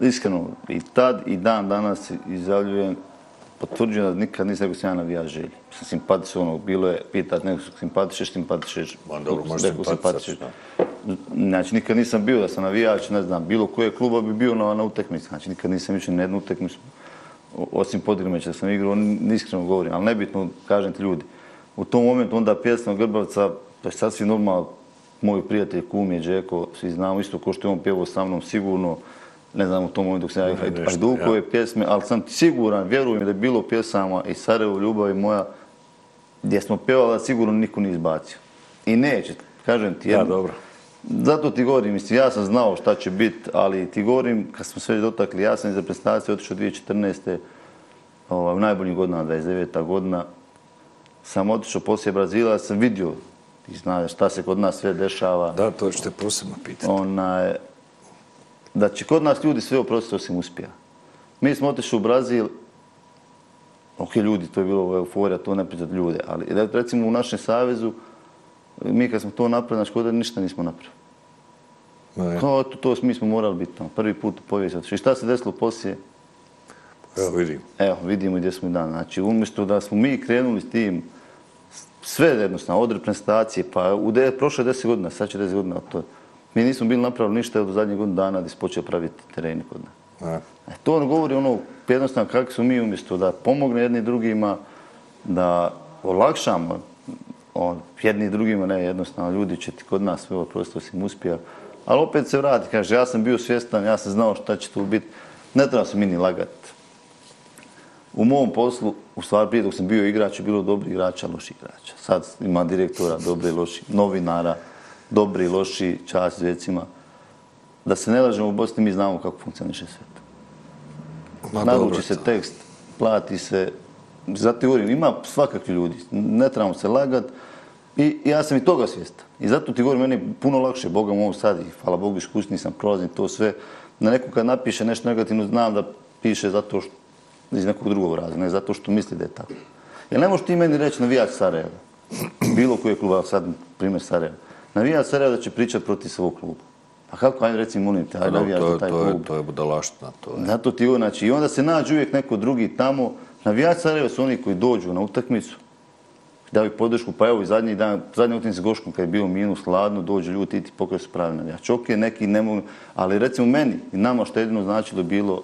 iskreno i tad i dan danas izjavljujem, potvrđujem da nikad nisam rekao sam ja navija želji. Sam simpatičan, ono, bilo je pitat nekog simpatišeš, simpatišeš,
Ma, dobro, možeš
nekog
simpatišati,
Znači, nikad nisam bio da sam navijač, ne znam, bilo koje kluba bi bio na, na utakmici. Znači, nikad nisam išao na jednu utakmicu, o- osim Podgrimeća da sam igrao, n- iskreno govorim, ali nebitno, kažem ti ljudi. U tom momentu onda pjesma Grbavca, to je sasvim normalno, moj prijatelj, kum je Džeko, svi znamo isto ko što je on pjevao sa mnom, sigurno, ne znam u tom momentu dok sam ja
nešto,
Hajdukove pjesme, ali sam siguran, vjerujem da je bilo pjesama i Sarajevo, ljubav i moja, gdje smo pjevali, sigurno niko nije izbacio. I neće, kažem ti
Ja,
jedno.
dobro.
Zato ti govorim, mislim, ja sam znao šta će biti, ali ti govorim, kad smo sve dotakli, ja sam iz reprezentacije otišao 2014. Ovaj, u najboljim godinama, 29. godina, sam otišao poslije Brazila, sam vidio, ti znaš šta se kod nas sve dešava,
Da, to ćete posebno pitati.
onaj, da će kod nas ljudi sve oprostiti osim uspija. Mi smo otišli u Brazil, ok, ljudi, to je bilo euforija, to ne pričat ljude, ali re- recimo u našem savezu, mi kad smo to napravili, znači kod da ništa nismo napravili. Kao to, to mi smo morali biti tamo, prvi put u otišli. I šta se desilo poslije?
Evo vidim.
Evo, vidimo gdje smo i dan. Znači, umjesto da smo mi krenuli s tim, sve jednostavno, od reprezentacije, pa u de, prošle deset godina, sad će deset godina od to. Mi nismo bili napravili ništa do zadnjih godina dana gdje se počeo praviti tereni kod nas. E, to ono govori ono, jednostavno kako smo mi umjesto da pomogne jedni drugima, da olakšamo on, jedni drugima, ne, jednostavno ljudi će ti kod nas sve ovo prosto osim uspija. Ali opet se vrati, kaže, ja sam bio svjestan, ja sam znao šta će tu biti. Ne treba se mi ni lagati. U mom poslu, u stvari prije dok sam bio igrač, je bilo dobri igrača, loši igrača. Sad ima direktora, dobri loši, novinara, dobri loši, čast zvecima. Da se ne lažemo u Bosni, mi znamo kako funkcioniše svijet.
Ma,
Naruči se tekst, plati se. Zato govorim, ima svakakvi ljudi. Ne trebamo se lagat. I ja sam i toga svjestan. I zato ti govorim, meni je puno lakše, Boga mu sad, i hvala Bogu, iskusni sam, prolazim to sve. Na neko kad napiše nešto negativno, znam da piše zato što iz nekog drugog razloga, ne zato što misli da je tako. Jer ne možeš ti meni reći navijač Sarajeva, bilo koji klub, evo sad primjer Sarajeva, navijač Sarajeva da će pričati protiv svog kluba. Pa kako, ajde reci, molim te, ajde
No,
navijač
to,
za taj
to, je,
klub.
to je budalaština. To je.
Zato ti govorim, znači, i onda se nađe uvijek neko drugi tamo. Navijači Sarajeva su oni koji dođu na utakmicu, daju podršku, pa evo i zadnji dan, zadnji utakmica s Goškom kad je bio minus, hladno, dođu ljudi, ti ti su pravi navijači. Ok, neki ne mogu, ali recimo meni i nama što je jedino značilo bilo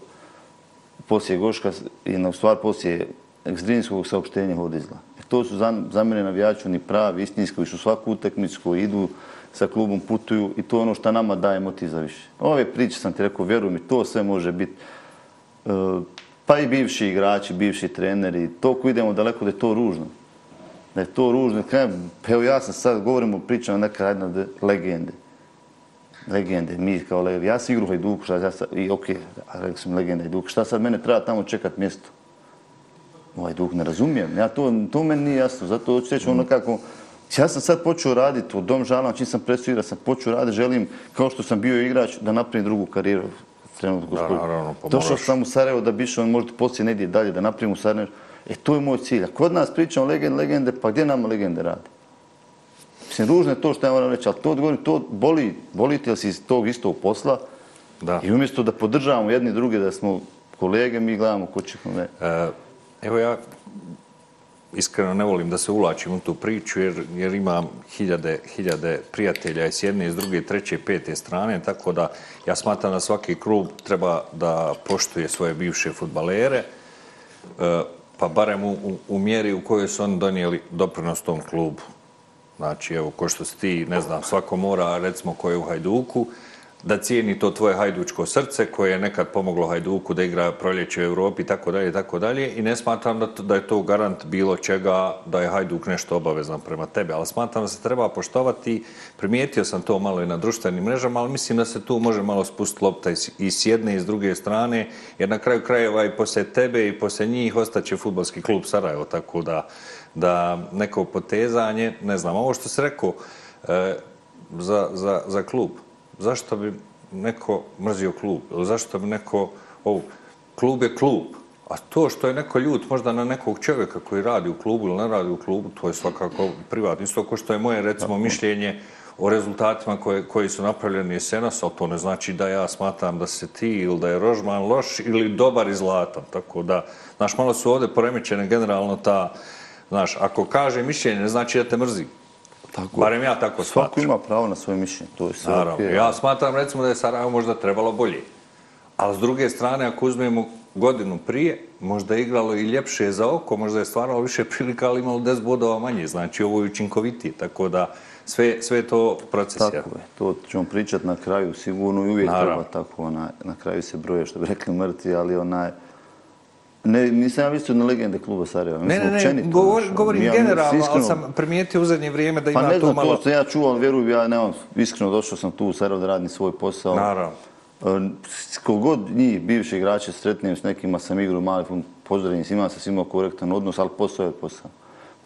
poslije Goška i na stvar poslije ekstremskog saopštenja Hodizla. E, to su za, za mene navijači, oni pravi, istinski, koji su svaku utakmicu, koji idu sa klubom, putuju i to je ono što nama daje motiv za više. Ove priče sam ti rekao, vjeruj mi, to sve može biti. E, pa i bivši igrači, bivši treneri, toliko idemo daleko da je to ružno. Da je to ružno. Kajem, evo ja sam sad, govorimo, pričam neka jedna legende. Legende, mi kao legende. Ja sam igru Hajduku, šta ja sam, i okej, okay, rekli sam legende Hajduku, šta sad mene treba tamo čekat mjesto? Ovaj duh ne razumijem. Ja to, to meni nije jasno. Zato hoću reći ono kako... Ja sam sad počeo raditi u Dom Žalama, čim sam presio sam počeo raditi, želim, kao što sam bio igrač, da napravim drugu karijeru. Trenutno,
da, naravno,
pa Došao sam u Sarajevo da bi išao, možda poslije negdje dalje, da napravim u Sarajevo. E, to je moj cilj. A kod nas pričamo legende, legende, pa gdje nama legende radi? Mislim, ružno je to što ja moram reći, ali to odgovorim, to boli, boli ti si iz tog istog posla. Da. I umjesto da podržavamo jedni druge, da smo kolege, mi gledamo ko će kome.
Evo ja iskreno ne volim da se ulačim u tu priču jer, jer imam hiljade, hiljade prijatelja i s jedne, i s druge, treće, pete strane, tako da ja smatram da svaki klub treba da poštuje svoje bivše futbalere, eh, pa barem u, u, u mjeri u kojoj su oni donijeli doprinos tom klubu. Znači, evo, ko što si ti, ne znam, svako mora, recimo, ko je u Hajduku, da cijeni to tvoje hajdučko srce koje je nekad pomoglo Hajduku da igra proljeće u Europi i tako dalje i tako dalje. I ne smatram da, da je to garant bilo čega da je Hajduk nešto obavezan prema tebe, ali smatram da se treba poštovati. Primijetio sam to malo i na društvenim mrežama, ali mislim da se tu može malo spustiti lopta i s jedne i s druge strane, jer na kraju krajeva i posle tebe i posle njih ostaće futbalski klub Sarajevo, tako da, da neko potezanje, ne znam, ovo što se rekao e, za, za, za klub, zašto bi neko mrzio klub? Ili zašto bi neko... Ovo, klub je klub. A to što je neko ljut možda na nekog čovjeka koji radi u klubu ili ne radi u klubu, to je svakako privatno. Isto ko što je moje, recimo, mišljenje o rezultatima koje, koji su napravljeni jesenas, ali to ne znači da ja smatram da se ti ili da je Rožman loš ili dobar i zlatan. Tako da, znaš, malo su ovdje poremećene generalno ta, znaš, ako kaže mišljenje, ne znači da te mrzi. Tako. Barem ja tako
smatram. Svako ima pravo na svoje mišljenje. To je sve
Naravno. Okay. Ja smatram recimo da je Sarajevo možda trebalo bolje. Ali s druge strane, ako uzmemo godinu prije, možda je igralo i ljepše za oko, možda je stvaralo više prilika, ali imalo 10 bodova manje. Znači, ovo je učinkovitije. Tako da, sve, sve to proces.
Tako je. To ćemo pričati na kraju, sigurno i uvijek Naravno. treba tako. Onaj, na kraju se broje, što bi rekli mrtvi, ali onaj, Ne, nisam ja mislio na legende kluba Sarajeva.
Ne, ne, ne, govor, govorim ja, generalno, iskreno, ali sam primijetio u zadnje vrijeme da ima
to malo... Pa
ne znam,
to što ja čuo, ali vjerujem, ja nemam, iskreno došao sam tu u Sarajevo da radim svoj posao.
Naravno.
Kogod njih, bivši igrače, sretnijem s nekima, sam igrao mali fund, pozdravim s ima, sam imao korektan odnos, ali posao je posao.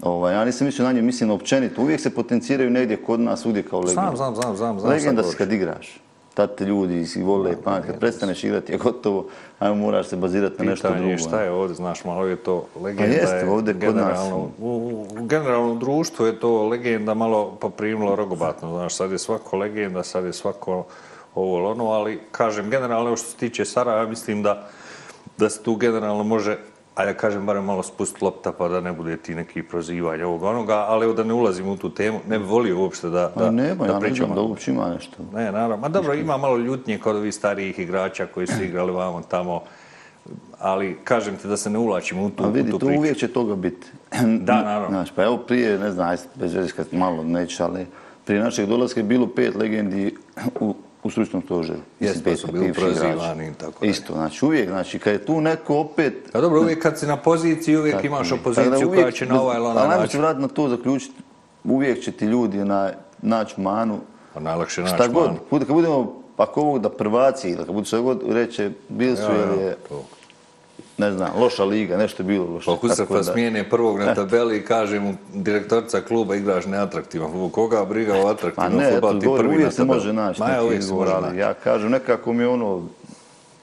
Ovaj, ja nisam mislio na nje, mislim općenito. Uvijek se potenciraju negdje kod nas, uvijek kao legenda.
Znam, znam, znam. znam
legenda si kad igraš tad te ljudi si vole pamet, kad prestaneš igrati je gotovo, ajmo moraš se bazirati na nešto drugo. Pitanje
šta je ovdje, znaš, malo je to legenda. Pa jeste, ovdje kod nas. U, u generalnom društvu je to legenda malo poprimilo rogobatno, znaš, sad je svako legenda, sad je svako ovo ono, ali kažem, generalno što se tiče Sarajeva, mislim da, da se tu generalno može a ja kažem barem malo spust lopta pa da ne bude ti neki prozivanja ovog onoga, ali evo da ne ulazim u tu temu, ne bi volio uopšte da, da,
nema, da pričam. Ja ne da uopće ima nešto.
Ne, naravno. Ma dobro, ima malo ljutnje kod ovih starijih igrača koji su igrali vamo tamo, ali kažem ti da se ne ulačim u tu,
vidi,
u tu priču.
uvijek će toga biti.
da, naravno.
Znaš, pa evo prije, ne znam, bez veze kad malo neće, ali prije našeg dolaska je bilo pet legendi u, u stručnom stožeru.
Jeste, pa su bili prozivani i tako
Isto, znači uvijek, znači kad je tu neko opet...
A dobro, uvijek kad si na poziciji, uvijek tako, imaš opoziciju uvijek, koja će na ovaj ili onaj način. Ali
najbolje vratiti na to zaključiti, uvijek će ti ljudi na, naći manu.
Pa najlakše naći manu.
Šta god, kad budemo, ako ovog da prvaci, ili kad budu sve god reće, bili su, ja, ja, je, to ne znam, loša liga, nešto je bilo loše.
Pokud se pa smijene prvog na tabeli i kaže mu direktorca kluba igraš neatraktivan. Koga briga o atraktivnom
pa ne, futbol, ti prvi uvijek se može naći Ma ja, uvijek izbor, ali ja kažem, nekako mi je ono,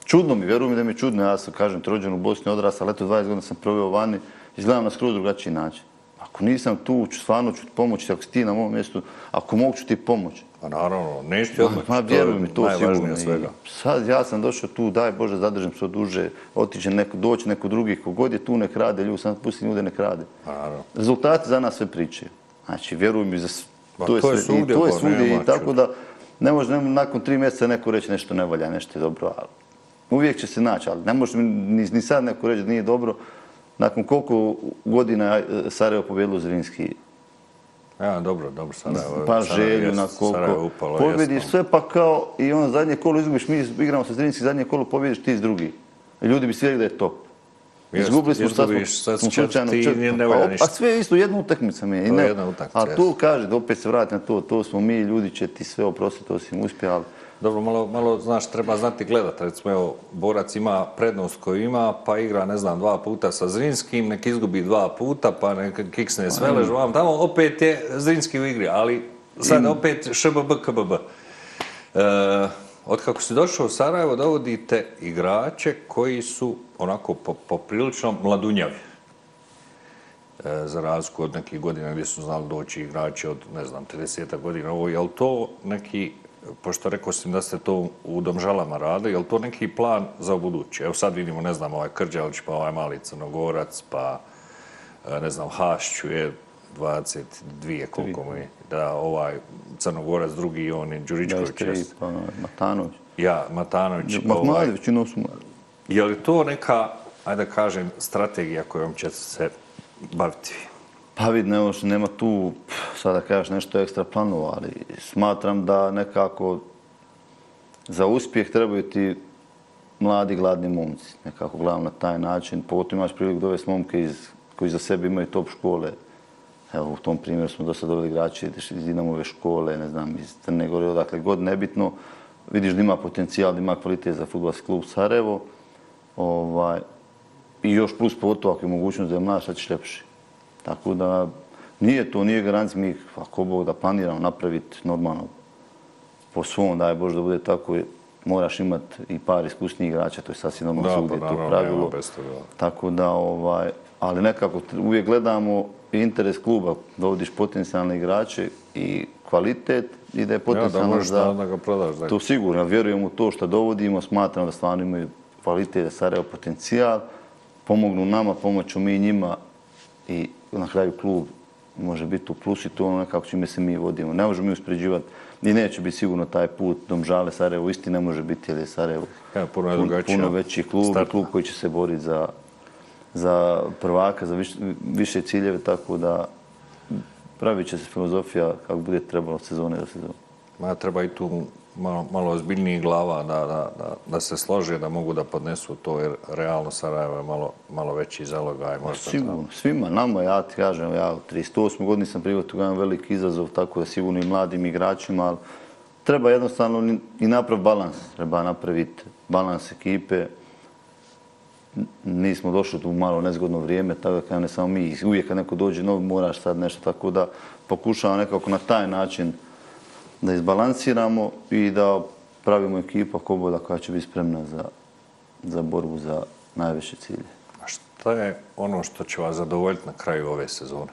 čudno mi, vjerujem da mi je čudno, ja sam, kažem, trođen u Bosni odrasta, ali eto 20 godina sam proveo vani, izgledam na skroz drugačiji način. Ako nisam tu, stvarno ću pomoći, ako si ti na mom mjestu, ako mogu ću ti pomoći.
Pa naravno, neću ti odmah.
Ma, vjeruj mi, to sigurno. Svega. Sad ja sam došao tu, daj Bože, zadržim se duže, otiće neko, doći neko drugi, kogod je tu nek rade, ljudi, sam pusti ljude nek rade.
Pa naravno.
Rezultati za nas sve priče. Znači, vjeruj mi, za, ba, to, je to je sve, svugdje, i to je svugdje, i tako da ne može ne, nakon tri mjeseca neko reći nešto ne valja, nešto je dobro, ali uvijek će se naći, ali ne može ni, ni sad neko reći da nije dobro, nakon koliko godina je Sarajevo pobjedilo Zrinski?
Ja, dobro, dobro, Sarajevo.
Pa želju na koliko. Pobjediš sve pa kao i ono zadnje kolo izgubiš, mi igramo sa Zrinski, zadnje kolo pobjediš ti iz drugi. Ljudi bi svi rekli da je top.
Jest,
Izgubili smo, sad smo, slučajno
ti
četiri.
ne- ne
Pa. A sve isto, jedna utakmica mi je.
To je jedna utakmica,
A tu kaže, opet se vrati na to, to smo mi, ljudi će ti sve oprostiti, to si im ali
Dobro, malo, malo, znaš, treba znati gledati. Recimo, evo, Borac ima prednost koju ima, pa igra, ne znam, dva puta sa Zrinskim, nek izgubi dva puta, pa nek kiksne s Velež, vam tamo, opet je Zrinski u igri, ali sad opet ŠBB, KBB. E, od kako si došao u Sarajevo, dovodite igrače koji su onako po, poprilično mladunjavi. E, za razliku od nekih godina gdje su znali doći igrači od, ne znam, 30 godina. Ovo, je li to neki, pošto rekao sam da ste to u Domžalama radili, je li to neki plan za buduće? Evo sad vidimo, ne znam, ovaj Krđalić, pa ovaj mali Crnogorac, pa e, ne znam, Hašću je 22, koliko mu je, da ovaj Crnogorac drugi, on je Đuričković.
23,
jest.
pa ono, Matanović.
Ja, Matanović, ovaj,
Matmanović i Nosuma.
je li to neka, ajde da kažem, strategija kojom ćete se baviti?
Pa vidi, ne nema tu, sada da kažeš nešto ekstra planova, ali smatram da nekako za uspjeh trebaju ti mladi, gladni momci. Nekako gledam na taj način. Pogotovo imaš priliku dovesti momke iz, koji za sebe imaju top škole. Evo, u tom primjeru smo dosta doveli igrači iz Dinamove škole, ne znam, iz Crne Gore, odakle god nebitno. Vidiš da ima potencijal, da ima kvalitet za futbolski klub Sarajevo. Ovaj, I još plus pogotovo ako je mogućnost da je mlad, sad ćeš ljepši. Tako da nije to, nije garancija mi, ako Bog da planiramo napraviti normalno po svom, daj Bože da bude tako, moraš imati i par iskusnijih igrača, to je sasvim normalno
Da,
svugdje
pa
to
naravno,
pravilo.
toga.
Tako da, ovaj, ali nekako uvijek gledamo interes kluba, dovodiš potencijalne igrače i kvalitet i da je
Ja, da
potencijalno za...
da, da ga prodaš. Da.
To sigurno, ja vjerujem u to što dovodimo, smatram da stvarno imaju kvalitet, da Sarajevo potencijal, pomognu nama, pomoću mi njima i na kraju klub može biti u plus i to ono nekako čime se mi vodimo. Ne možemo mi uspređivati i neće biti sigurno taj put Domžale Sarajevo isti ne može biti jer je Sarajevo
Ja, puno je
pun-
drugačija
puno veći klub,
startna.
klub koji će se boriti za, za prvaka, za više, više ciljeve, tako da pravit će se filozofija kako bude trebalo od sezone do sezone.
Ma, treba i tu malo, malo ozbiljnijih glava da, da, da, da se slože, da mogu da podnesu to, jer realno Sarajevo je malo, malo veći zalogaj. Možda
Sigurno, svima, nama, ja ti kažem, ja u 38 godini sam prihvatio jedan veliki izazov, tako da sigurno i mladim igračima, ali treba jednostavno i napraviti balans. Treba napraviti balans ekipe. Nismo došli tu malo nezgodno vrijeme, tako da ne samo mi, uvijek kad neko dođe nov, moraš sad nešto, tako da pokušavam nekako na taj način da izbalansiramo i da pravimo ekipa Koboda koja će biti spremna za, za borbu za najveće cilje.
A šta je ono što će vas zadovoljiti na kraju ove sezone?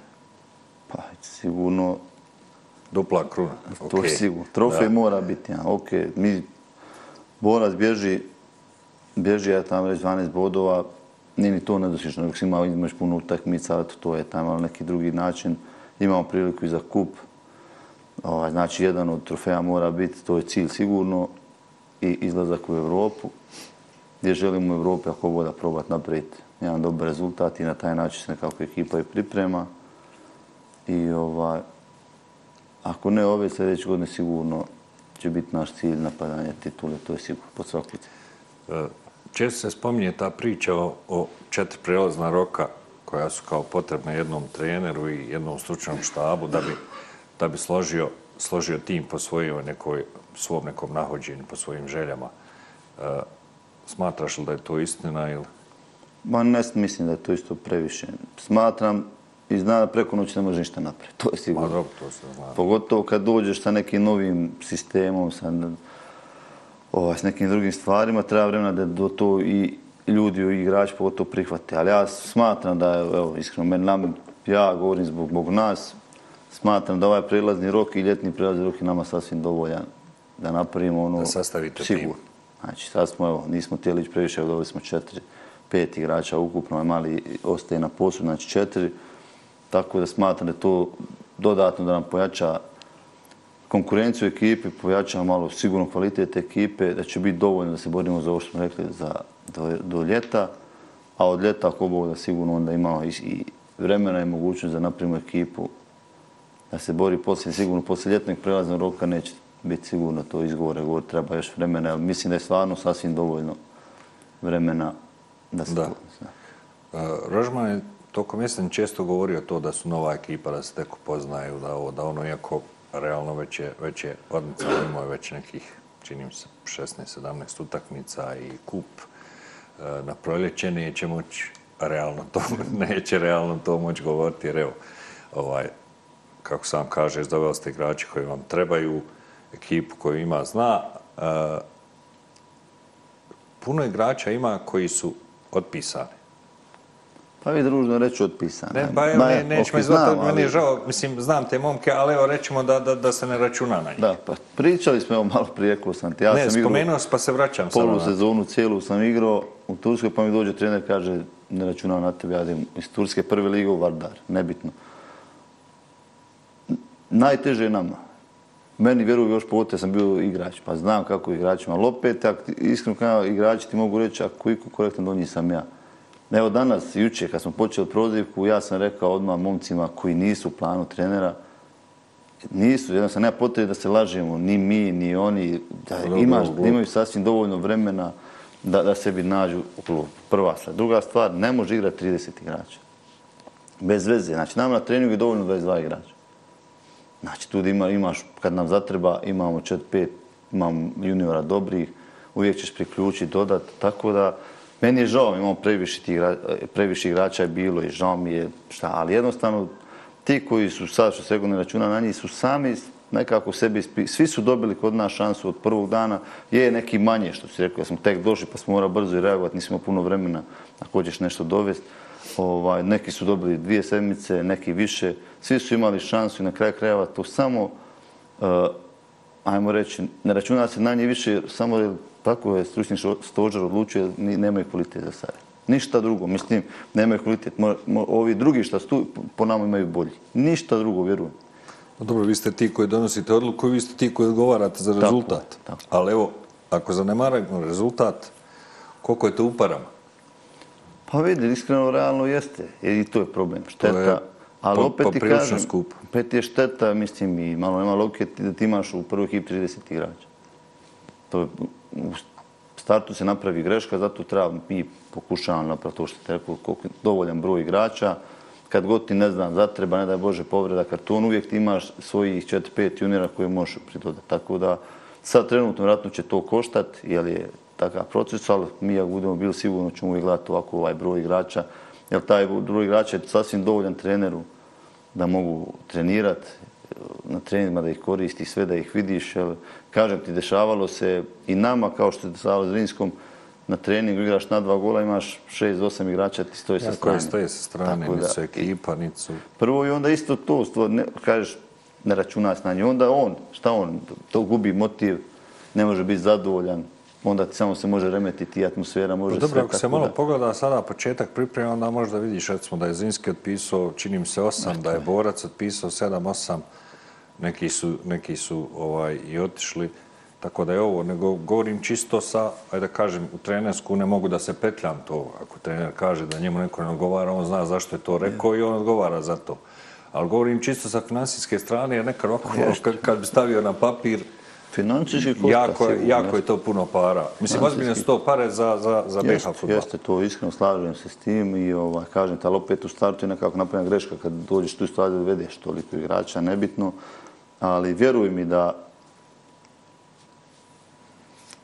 Pa, sigurno,
Dupla kruna.
to je sigurno. Trofej
Da.
mora biti, ja. ok, mi, Borac bježi, bježi, ja tamo reći 12 bodova, nije ni to nedostično, nego si imao, imaš puno utakmica, to je tamo ali neki drugi način. Imamo priliku i za kup, ovaj, znači jedan od trofeja mora biti, to je cilj sigurno, i izlazak u Evropu, gdje želimo u Evropi ako voda probati napraviti jedan dobar rezultat i na taj način se nekako ekipa i priprema. I ovaj, ako ne ove sljedeće godine sigurno će biti naš cilj napadanje titule, to je sigurno pod svaku
e, Često se spominje ta priča o, o četiri prelazna roka koja su kao potrebna jednom treneru i jednom stručnom štabu da bi, da bi složio, složio tim po svojoj nekoj, svom nekom nahođenju, po svojim željama. E, smatraš li da je to istina ili...
Ma ne mislim da je to isto previše. Smatram i zna da preko noći ne može ništa napraviti, to je
Ma
sigurno.
dobro, to se zna.
Pogotovo kad dođeš sa nekim novim sistemom, sa ovaj, s nekim drugim stvarima, treba vremena da do to i ljudi i igrači pogotovo prihvate. Ali ja smatram da, evo, iskreno, meni nam, ja govorim zbog, zbog nas, smatram da ovaj prelazni rok i ljetni prelazni rok je nama sasvim dovoljan da napravimo ono...
Da sastavite tim.
Znači, sad smo, evo, nismo htjeli ići previše, evo, dobili smo četiri, pet igrača ukupno, ovaj mali ostaje na poslu, znači četiri. Tako da smatram da to dodatno da nam pojača konkurenciju ekipe, pojača malo sigurno kvalitet ekipe, da će biti dovoljno da se borimo za ovo što smo rekli za, do, do ljeta a od ljeta ako Bog da sigurno onda imao i, i vremena i mogućnost da napravimo ekipu da se bori poslije, sigurno poslije ljetnog prelaznog roka neće biti sigurno to izgovore, govor treba još vremena, ali mislim da je stvarno sasvim dovoljno vremena da se
Da.
to zna.
Uh, Rožman je tokom jeseni često govorio to da su nova ekipa, da se tek upoznaju, da ovo, da ono, iako realno već je, već je odmicalo, imao je već nekih, čini mi se, 16-17 utakmica i kup. Uh, na proljeće neće moći realno to, neće realno to moći govoriti, jer evo, ovaj, kako sam kažeš, doveli ste igrači koji vam trebaju, ekipu koju ima zna. Uh, puno igrača ima koji su otpisani.
Pa vi družno reći otpisano.
Ne, pa evo, ne, nećemo
ok,
izvati, meni je žao, mislim, znam te momke, ali evo, rećemo da, da, da se ne računa na njih.
Da, pa pričali smo, evo malo prije, rekao sam ti, ja
ne,
sam
spomenuo sam, pa se vraćam
polu sezonu, cijelu sam igrao u Turskoj, pa mi dođe trener, kaže, ne računam na tebe, ja idem iz Turske prve lige u Vardar, nebitno. Najteže nama. Meni, vjeruju, još pogotovo sam bio igrač, pa znam kako igračima, ali opet, iskreno kao igrači ti mogu reći, ako iko korektan donji sam ja. Evo danas, juče, kad smo počeli prozivku, ja sam rekao odmah momcima koji nisu u planu trenera, nisu, jednostavno nema potrebe da se lažemo, ni mi, ni oni, da imaš, da imaju sasvim dovoljno vremena da, da sebi nađu u klubu. Prva stvar. Druga stvar, ne može igrati 30 igrača. Bez veze. Znači, nam na treningu je dovoljno 22 igrača. Znači, tu ima, imaš, kad nam zatreba, imamo 4-5, imam juniora dobrih, uvijek ćeš priključiti, dodati, tako da, meni je žao, imamo previše, tih previše igrača je bilo i žao mi je, šta, ali jednostavno, ti koji su sad, što se ne računa na njih, su sami nekako sebi, svi su dobili kod nas šansu od prvog dana, je neki manje, što si rekao, ja smo tek došli pa smo morali brzo i reagovati, nismo puno vremena ako hoćeš nešto dovesti. Ovaj, neki su dobili dvije sedmice, neki više, svi su imali šansu i na kraju krajeva to samo, uh, ajmo reći, ne računa se na nje više, samo tako je stručni stožer odlučio, nemaju kvalitet za sada. Ništa drugo, mislim, nemaju kvalitet. Mo, mo, ovi drugi što su tu, po nama imaju bolji. Ništa drugo, vjerujem.
No, Dobro, vi ste ti koji donosite odluku i vi ste ti koji odgovarate za rezultat.
tako.
Ali evo, ako zanemaramo rezultat, koliko je to uparama?
Pa vidi, iskreno, realno jeste. I to je problem. Šteta.
je
ali
po-
opet ti kažem,
skupo.
opet je šteta, mislim, i malo nema logike ti- da ti imaš u prvoj ekipi 30 igrača. To je, u startu se napravi greška, zato treba mi pokušavamo napraviti to što te rekao, koliko je dovoljan broj igrača. Kad god ti, ne znam, zatreba, ne daj Bože, povreda karton, uvijek ti imaš svojih 4-5 juniora koje možeš pridodati. Tako da, sad trenutno vjerojatno će to koštati, jer je takav proces, ali mi ako budemo bili sigurno ćemo uvijek gledati ovako ovaj broj igrača, jer taj broj igrača je sasvim dovoljan treneru da mogu trenirati na treningima, da ih koristi, sve da ih vidiš. Jer, kažem ti, dešavalo se i nama, kao što se dešavalo Zrinskom, na treningu igraš na dva gola, imaš šest, osam igrača, ti stoji sa
Ja,
strane.
koji stoje sa strane,
da,
su ekipa, niti su...
Prvo i onda isto to, stvar, ne, kažeš, ne računa se na nju. Onda on, šta on, to gubi motiv, ne može biti zadovoljan, onda samo se može remetiti atmosfera može
Pa dobro,
sve.
ako se
tako
malo
da-
pogleda sada početak pripreme, onda možda vidiš recimo da je Zinski otpisao, čini mi se osam, da je Borac otpisao sedam, osam, neki su, neki su ovaj, i otišli. Tako da je ovo, nego govorim čisto sa, ajde da kažem, u trenersku ne mogu da se petljam to. Ako trener kaže da njemu neko ne odgovara, on zna zašto je to rekao i on odgovara za to. Ali govorim čisto sa finansijske strane, jer nekad ovako, kad, kad bi stavio na papir,
Financijski košta
jako, je, jako je to puno para. Mislim, ozbiljne su to pare za, za, za BiH
Jeste,
futbol.
jeste, to iskreno slažem se s tim i ovaj, kažem ali opet u startu je nekako napravljena greška kad dođeš tu stvar da vedeš toliko igrača, nebitno, ali vjeruj mi da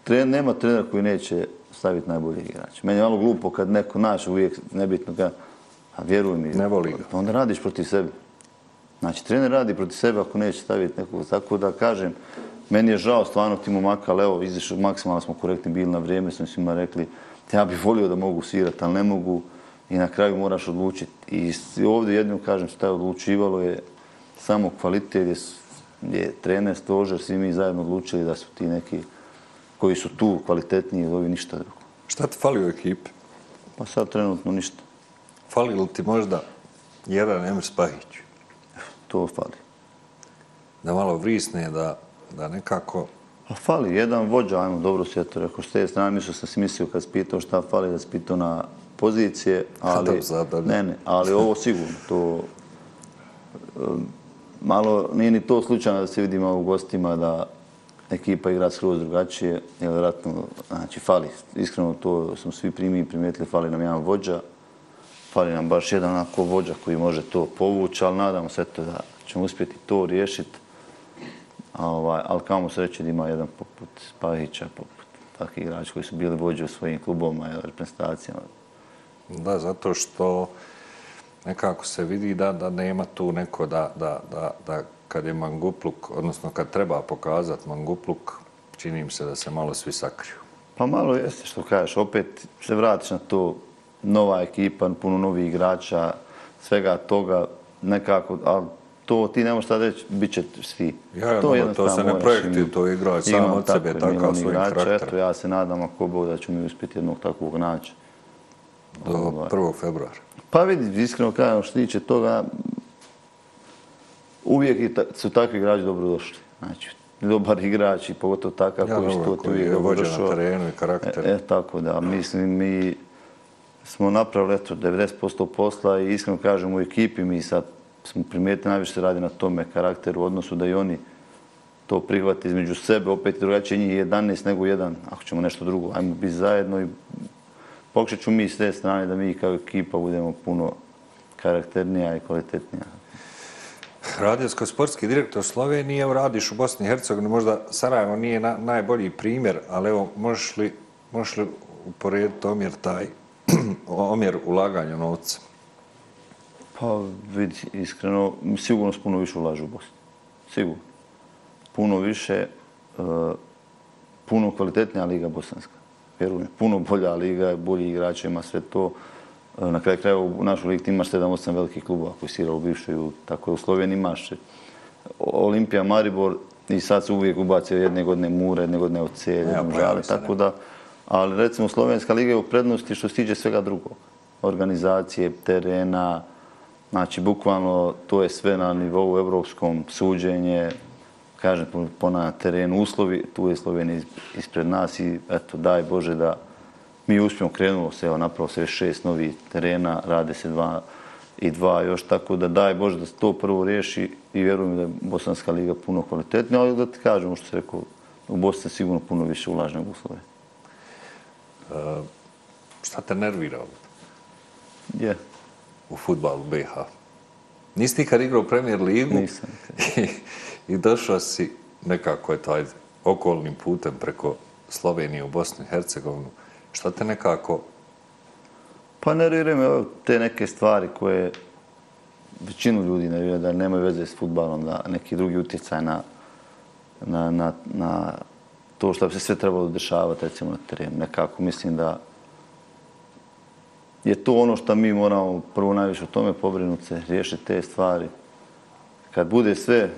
tren, nema trenera koji neće staviti najbolji igrač. Meni je malo glupo kad neko naš uvijek nebitno ga, a vjeruj mi,
Ne voli ga.
onda radiš protiv sebe. Znači, trener radi protiv sebe ako neće staviti nekog. Tako da kažem, meni je žao stvarno ti momaka, ali evo, izišao maksimalno smo korektni bili na vrijeme, sam svima rekli, ja bih volio da mogu svirati, ali ne mogu i na kraju moraš odlučiti. I ovdje jednom kažem šta je odlučivalo je samo kvalitet, je, je trener, stožer, svi mi zajedno odlučili da su ti neki koji su tu kvalitetniji od ovi ništa drugo.
Šta ti fali u ekipi?
Pa sad trenutno ništa.
Fali li ti možda jedan Emir Spahić?
To fali.
Da malo vrisne, da, da nekako...
A fali jedan vođa, ajmo dobro se ja to rekao, s te strane mislio sam si mislio kad si pitao šta fali, da si pitao na pozicije, ali, ne, ne, ali ovo sigurno, to malo nije ni to slučajno da se vidimo u gostima da ekipa igra skroz drugačije, jer vjerojatno, znači, fali, iskreno to smo svi primi primijetili, fali nam jedan vođa, fali nam baš jedan onako vođa koji može to povući, ali nadamo se to da ćemo uspjeti to riješiti. Ovaj, ali kamo se reći da ima jedan poput Spahića, poput takvih igrača koji su bili vođe u svojim klubovima i reprezentacijama.
Da, zato što nekako se vidi da, da nema tu neko da, da, da, da kad je mangupluk, odnosno kad treba pokazati mangupluk, čini im se da se malo svi sakriju.
Pa malo jeste što kažeš, opet se vratiš na to nova ekipa, puno novih igrača, svega toga nekako, ali to ti ne možeš sad reći, bit će svi.
Ja, to, no, to se ne projekti, to igra sam od sebe, takav svoj karakter.
Eto, ja se nadam ako Bog da ću mi uspjeti jednog takvog naći.
Do 1. februara.
Pa vidi, iskreno kažem, što tiče toga, uvijek su takvi igrači dobro došli. Znači, dobar igrač i pogotovo takav
ja,
koji što tu je dobro došao.
na terenu i karakter.
E, e, tako da, mislim, mi smo napravili eto, 90% posla i iskreno kažem u ekipi mi sad smo primijetili najviše se radi na tome karakteru u odnosu da i oni to prihvati između sebe, opet drugačije njih 11 nego jedan, ako ćemo nešto drugo, ajmo biti zajedno i pokušat ću mi s te strane da mi kao ekipa budemo puno karakternija i kvalitetnija.
Radijsko-sportski direktor Slovenije, radiš u Bosni i Hercegovini, možda Sarajevo nije na, najbolji primjer, ali evo, možeš li, možeš li uporediti omjer taj, omjer ulaganja novca?
Pa vidi, iskreno, sigurno puno više ulažu u Bosni. Sigurno. Puno više, uh, puno kvalitetnija liga bosanska. Vjerujem, puno bolja liga, bolji igrači, ima sve to. Uh, na kraju kraja u našoj ligi imaš 7-8 velikih klubova koji sirao u bivšoj, tako je u Sloveniji imaš Olimpija, Maribor i sad se uvijek ubacio jedne godine Mure, jedne godine Ocelje, jedne Žale, tako da. Ali recimo Slovenska liga je u prednosti što se tiče svega drugog. Organizacije, terena, Znači, bukvalno, to je sve na nivou evropskom suđenje, kažem, po na terenu uslovi, tu je Slovenija ispred nas i eto, daj Bože da mi uspijemo, krenulo se, evo, napravo se šest novih terena, rade se dva i dva još, tako da daj Bože da se to prvo riješi i vjerujem da je Bosanska liga puno kvalitetnija, ali da ti kažemo što se rekao, u Bosni sigurno puno više ulažnog uslove.
Uh, šta te nervira ovdje?
Je,
u futbalu BiH. Nisi ti kad igrao Premier Ligu
Nisam.
i, i došao si nekako je taj okolnim putem preko Slovenije u Bosnu i Hercegovinu. Šta te nekako...
Pa nerviraju me te neke stvari koje većinu ljudi nerviraju da nemaju veze s futbalom, da neki drugi utjecaj na, na, na, na to što bi se sve trebalo dešavati recimo na terenu. Nekako mislim da je to ono što mi moramo prvo najviše o tome pobrinuti se, riješiti te stvari. Kad bude sve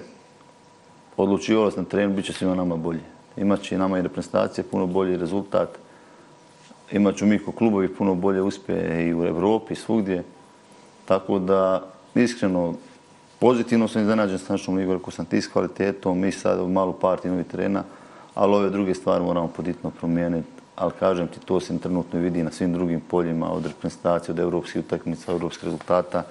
odlučivalo se na terenu, bit će svima nama bolje. Imaće i nama i reprezentacije puno bolji rezultat. Imaću mi ko klubovi puno bolje uspjehe i u Evropi, svugdje. Tako da, iskreno, pozitivno sam iznenađen s našom ligom, rekao sam ti s kvalitetom, mi sad u malu partiju novi terena, ali ove druge stvari moramo poditno promijeniti ali kažem ti, to se trenutno vidi na svim drugim poljima, od reprezentacije, od evropskih utakmica, evropskih rezultata.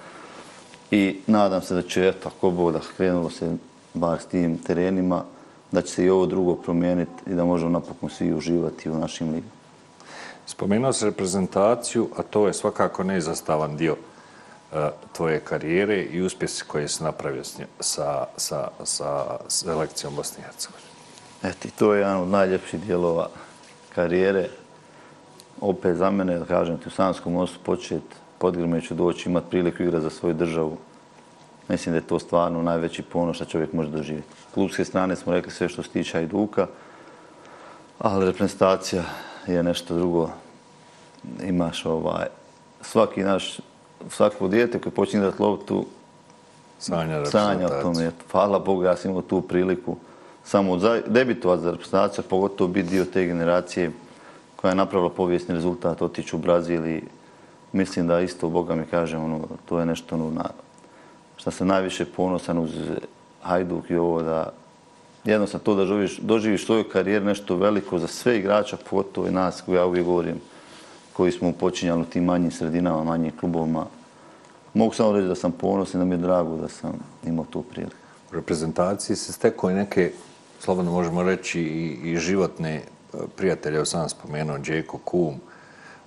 I nadam se da će, eto, ako bo da krenulo se bar s tim terenima, da će se i ovo drugo promijeniti i da možemo napokon svi uživati u našim ligama.
Spomenuo se reprezentaciju, a to je svakako neizastavan dio uh, tvoje karijere i uspjesi koje si napravio sa, sa, sa, sa selekcijom Bosne i Hercegovine.
Eto, to je jedan od najljepših dijelova karijere, opet za mene, da kažem ti, u Sanskom mostu počet, podgrme ću doći, imati priliku igra za svoju državu. Mislim da je to stvarno najveći ponos što čovjek može doživjeti. Klubske strane smo rekli sve što se tiče Ajduka, ali reprezentacija je nešto drugo. Imaš ovaj, svaki naš, svako dijete koje počinje da loptu,
sanja,
sanja o tome. Hvala Bogu, ja sam imao tu priliku samo debitovat za reprezentaciju, pogotovo biti dio te generacije koja je napravila povijesni rezultat, otići u Brazil i mislim da isto, Boga mi kaže, ono, to je nešto ono, na, što sam najviše ponosan uz Hajduk i ovo da jednostavno to da doživiš, doživiš svoju karijer nešto veliko za sve igrača, pogotovo i nas, koji ja uvijek govorim, koji smo počinjali u tim manjim sredinama, manjim klubovima. Mogu samo reći da sam ponosan, da mi je drago da sam imao tu priliku.
U reprezentaciji se stekao i neke, slobodno možemo reći, i, i životne e, prijatelje, evo sam spomenuo, Džeko, Kum,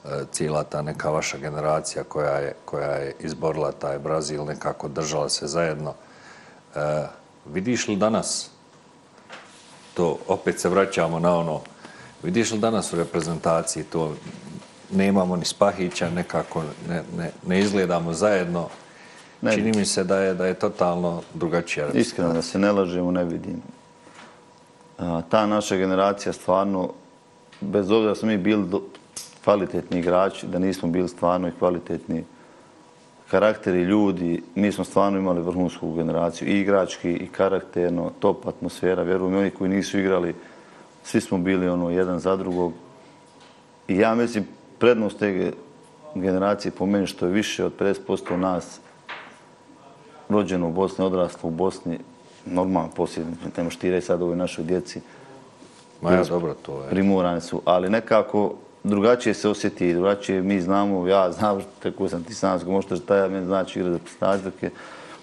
e, cijela ta neka vaša generacija koja je, koja je izborila taj Brazil, nekako držala se zajedno. E, vidiš li danas, to opet se vraćamo na ono, vidiš li danas u reprezentaciji to nemamo ni spahića, nekako ne, ne, ne izgledamo zajedno. Ne. Čini mi se da je da je totalno drugačija.
Iskreno, da se ne lažemo, ne vidim. Ta naša generacija stvarno, bez obzira da smo mi bili do, kvalitetni igrači, da nismo bili stvarno i kvalitetni karakteri ljudi, mi smo stvarno imali vrhunsku generaciju, i igrački, i karakterno, top atmosfera, vjerujem, oni koji nisu igrali, svi smo bili ono jedan za drugog. I ja mislim, prednost te generacije po meni što je više od 50% nas rođeno u Bosni, odraslo u Bosni, normalno posljedno, nema štire sad ovoj našoj djeci.
Ma ja, dobro, to je.
Primorane su, ali nekako drugačije se osjeti, drugačije mi znamo, ja znam tako sam ti sam zgo, možete šta ja meni znači igra za postavljake,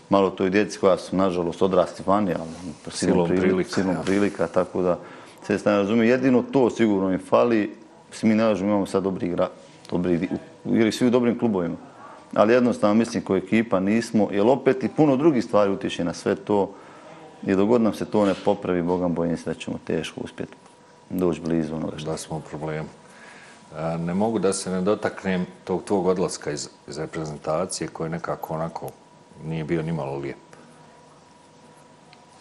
malo toj djeci koja su, nažalost, odrasti vani, ali
silom prilika,
silom prilika, tako da se ne razumije. Jedino to sigurno mi fali, Mislim, mi ne lažemo, imamo sad dobri igra, dobri, igrali svi u dobrim klubovima. Ali jednostavno, mislim, ko ekipa nismo, jer opet i puno drugih stvari utječe na sve to. I dogod nam se to ne popravi, Bogam bojim se da ćemo teško uspjeti doći blizu onoga
što. Da smo u problemu. Ne mogu da se ne dotaknem tog tvog odlaska iz, iz reprezentacije koji nekako onako nije bio ni malo lijep.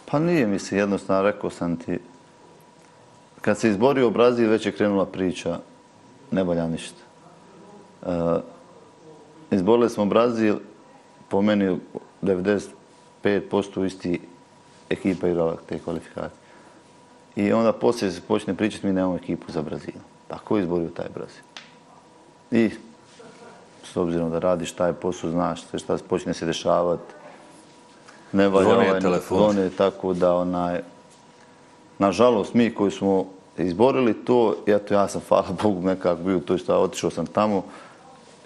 Pa nije mi se jednostavno, rekao sam ti, Kad se izborio Brazil, već je krenula priča, ne valja ništa. Uh, izborili smo Brazil, po meni 95% isti ekipa igrala te kvalifikacije. I onda poslije se počne pričati, mi nemamo ekipu za Brazil. Pa ko izborio taj Brazil? I s obzirom da radiš taj posao, znaš sve šta se počne se dešavati.
Ne valja ovaj, telefon. Zvone,
tako da onaj, nažalost, mi koji smo izborili to, ja to ja sam, hvala Bogu, nekako bio to što otišao sam tamo,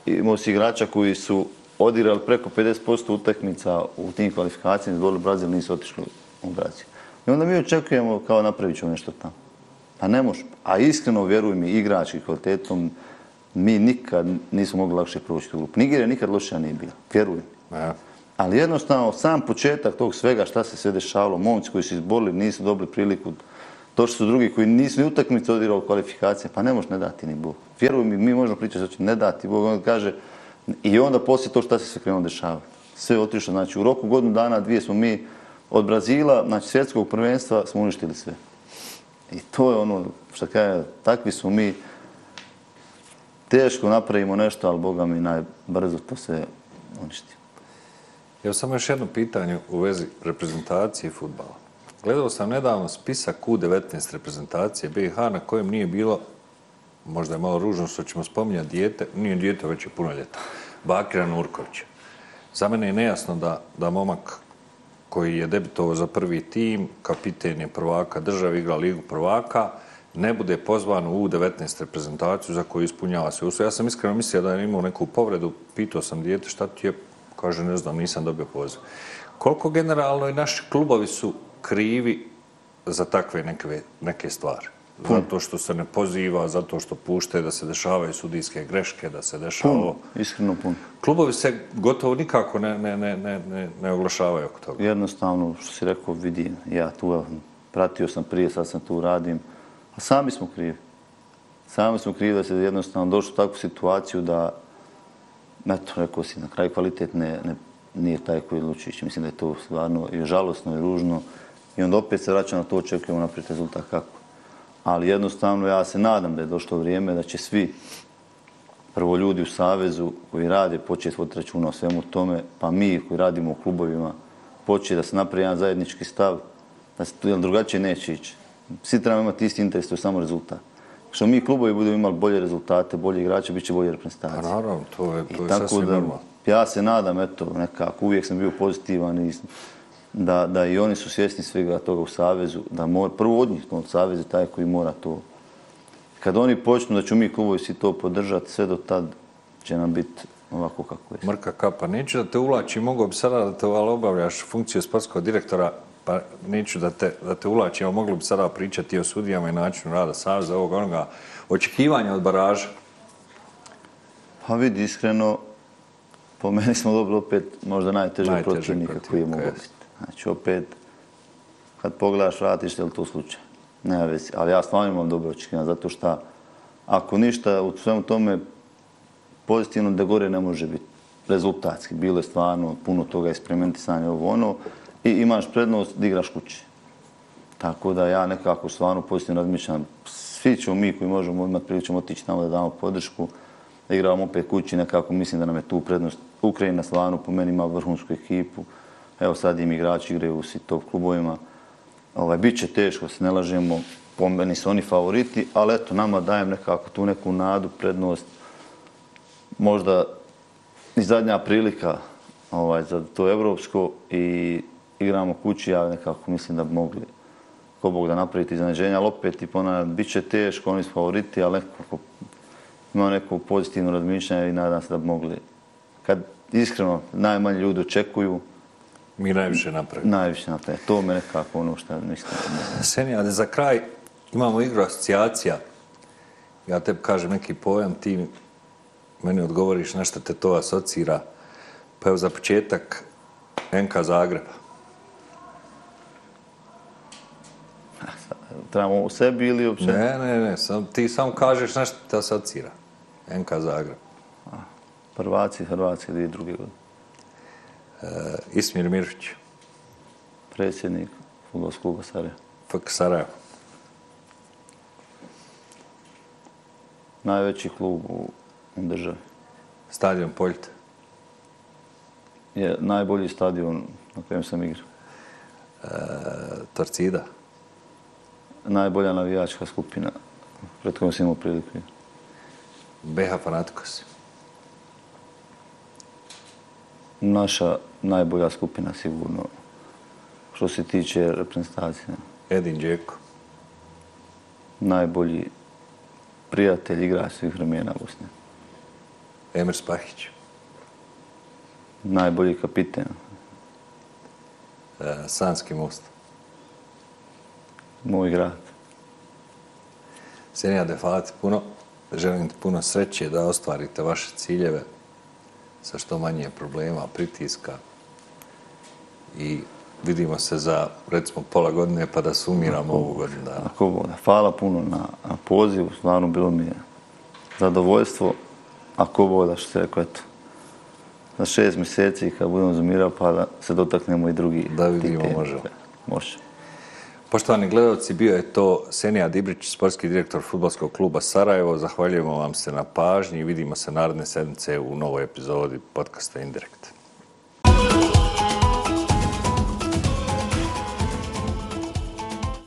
imao si igrača koji su odigrali preko 50% utakmica u tim kvalifikacijama, izborili Brazil, nisu otišli Brazil. I onda mi očekujemo kao napravit ćemo nešto tamo. Pa ne može. A iskreno, vjeruj mi, igrački kvalitetom, mi nikad nismo mogli lakše proći tu grupu. Nigerija nikad lošija nije bila, vjeruj mi. Ja. Ali jednostavno, sam početak tog svega, šta se sve dešavalo, momci koji su izborili, nisu dobili priliku to što su drugi koji nisu ni utakmice odigrali kvalifikacije, pa ne može ne dati ni Bog. Vjeruj mi, mi možemo pričati što će ne dati Bog. On kaže, i onda poslije to što se sve krenuo dešava. Sve je otišlo. Znači, u roku godinu dana, dvije smo mi od Brazila, znači svjetskog prvenstva, smo uništili sve. I to je ono što kaže, takvi smo mi, teško napravimo nešto, ali Boga mi najbrzo to se uništi.
Evo samo još jedno pitanje u vezi reprezentacije futbala. Gledao sam nedavno spisak U19 reprezentacije BiH na kojem nije bilo, možda je malo ružno što ćemo spominjati, dijete, nije dijete, već je puno ljeta, Bakira Nurkovića. Za mene je nejasno da, da momak koji je debitovao za prvi tim, kapiten je prvaka države, igra ligu prvaka, ne bude pozvan u U19 reprezentaciju za koju ispunjava se uslov. Ja sam iskreno mislio da je imao neku povredu, pitao sam dijete šta ti je, kaže ne znam, nisam dobio poziv. Koliko generalno i naši klubovi su krivi za takve neke, neke stvari. Zato što se ne poziva, zato što pušte da se dešavaju sudijske greške, da se dešava... Pun,
iskreno pun.
Klubovi se gotovo nikako ne, ne, ne, ne, ne, ne oglašavaju oko toga.
Jednostavno, što si rekao, vidi, ja tu pratio sam prije, sad sam tu radim, a sami smo krivi. Sami smo krivi da se jednostavno došli u takvu situaciju da, eto, rekao si, na kraju kvalitet ne, ne, nije taj koji odlučujući. Mislim da je to stvarno i žalostno i ružno. I onda opet se vraća na to, očekujemo naprijed rezultat kako. Ali jednostavno ja se nadam da je došlo vrijeme da će svi prvo ljudi u Savezu koji rade početi voditi računa o svemu tome, pa mi koji radimo u klubovima početi da se napravi jedan zajednički stav, da se tu drugačije neće ići. Svi trebamo imati isti interes, to je samo rezultat. Što mi klubovi budemo imali bolje rezultate, bolje igrače, bit će bolje reprezentacije.
Pa naravno, to je, to je sasvim normalno.
Ja se nadam, eto, nekako, uvijek sam bio pozitivan i da, da i oni su svjesni svega toga u Savezu, da mora, prvo od njih, od Saveza taj koji mora to kad oni počnu da ću mi klubovi si to podržati, sve do tad će nam biti ovako kako je.
Mrka kapa, neću da te uvlačim, mogu bi sada da te ali obavljaš funkciju sportskog direktora, pa neću da te, da te uvlačim, ali mogli bi sada pričati o sudijama i načinu rada Saveza ovog onoga očekivanja od baraža.
Pa vidi, iskreno, po meni smo dobili opet možda Najteže protivnika koji je
jest.
biti. Znači, opet, kad pogledaš, vratiš, je li to slučaj? Nema vezi. Ali ja stvarno imam dobro očekivanja, zato što ako ništa u svemu tome pozitivno da gore ne može biti rezultatski. Bilo je stvarno puno toga eksperimentisanja ovo ono i imaš prednost da igraš kući. Tako da ja nekako stvarno pozitivno razmišljam. Svi ćemo mi koji možemo imati priliku ćemo otići tamo da damo podršku, da igramo opet kući, nekako mislim da nam je tu prednost. Ukrajina stvarno po meni ima vrhunsku ekipu. Evo sad im igrači igraju u svi top klubovima. Ovaj, Biće teško, se ne lažemo, po meni su oni favoriti, ali eto, nama dajem nekako tu neku nadu, prednost. Možda i zadnja prilika ovaj, za to evropsko i igramo kući, ja nekako mislim da bi mogli ko Bog da napraviti iznenađenje, ali opet i ponavljam, bit će teško, oni su favoriti, ali nekako ima neko pozitivno razmišljanje i nadam se da bi mogli, kad iskreno najmanje ljudi očekuju,
Mi najviše napravimo.
najviše napraviti. To me nekako ono što mislim.
Senija, za kraj imamo igru asocijacija. Ja tebi kažem neki pojam, ti meni odgovoriš na što te to asocira. Pa evo za početak NK Zagreba.
Trebamo u sebi ili uopće?
Ne, ne, ne, sam, ti samo kažeš na što te asocira. NK Zagreb.
Prvaci, Hrvatski, druge godine.
E, Ismir Mirović,
Predsjednik futbolskog kluba Sarajeva.
FK Sarajevo.
Najveći klub u, državi.
Stadion Poljte.
Je najbolji stadion na kojem sam igrao.
E, Torcida.
Najbolja navijačka skupina pred kojom sam imao priliku.
BH Fanatikos.
Naša najbolja skupina sigurno što se tiče reprezentacije.
Edin Džeko.
Najbolji prijatelj igrač svih vremena Bosne.
Emir Spahić.
Najbolji kapiten.
E, Sanski most.
Moj grad.
Senija Defati, puno, želim ti puno sreće da ostvarite vaše ciljeve sa što manje problema, pritiska i vidimo se za, recimo, pola godine pa da sumiramo ovu godinu dana.
Ako da. Hvala puno na, na pozivu, stvarno bilo mi je zadovoljstvo. Ako da što se rekao, eto, za šest mjeseci kad budemo zumirao pa da se dotaknemo i drugi.
Da vidimo, možemo.
Može.
Poštovani gledalci, bio je to Senija Dibrić, sportski direktor futbolskog kluba Sarajevo. Zahvaljujemo vam se na pažnji i vidimo se naredne sedmice u novoj epizodi podcasta Indirekt.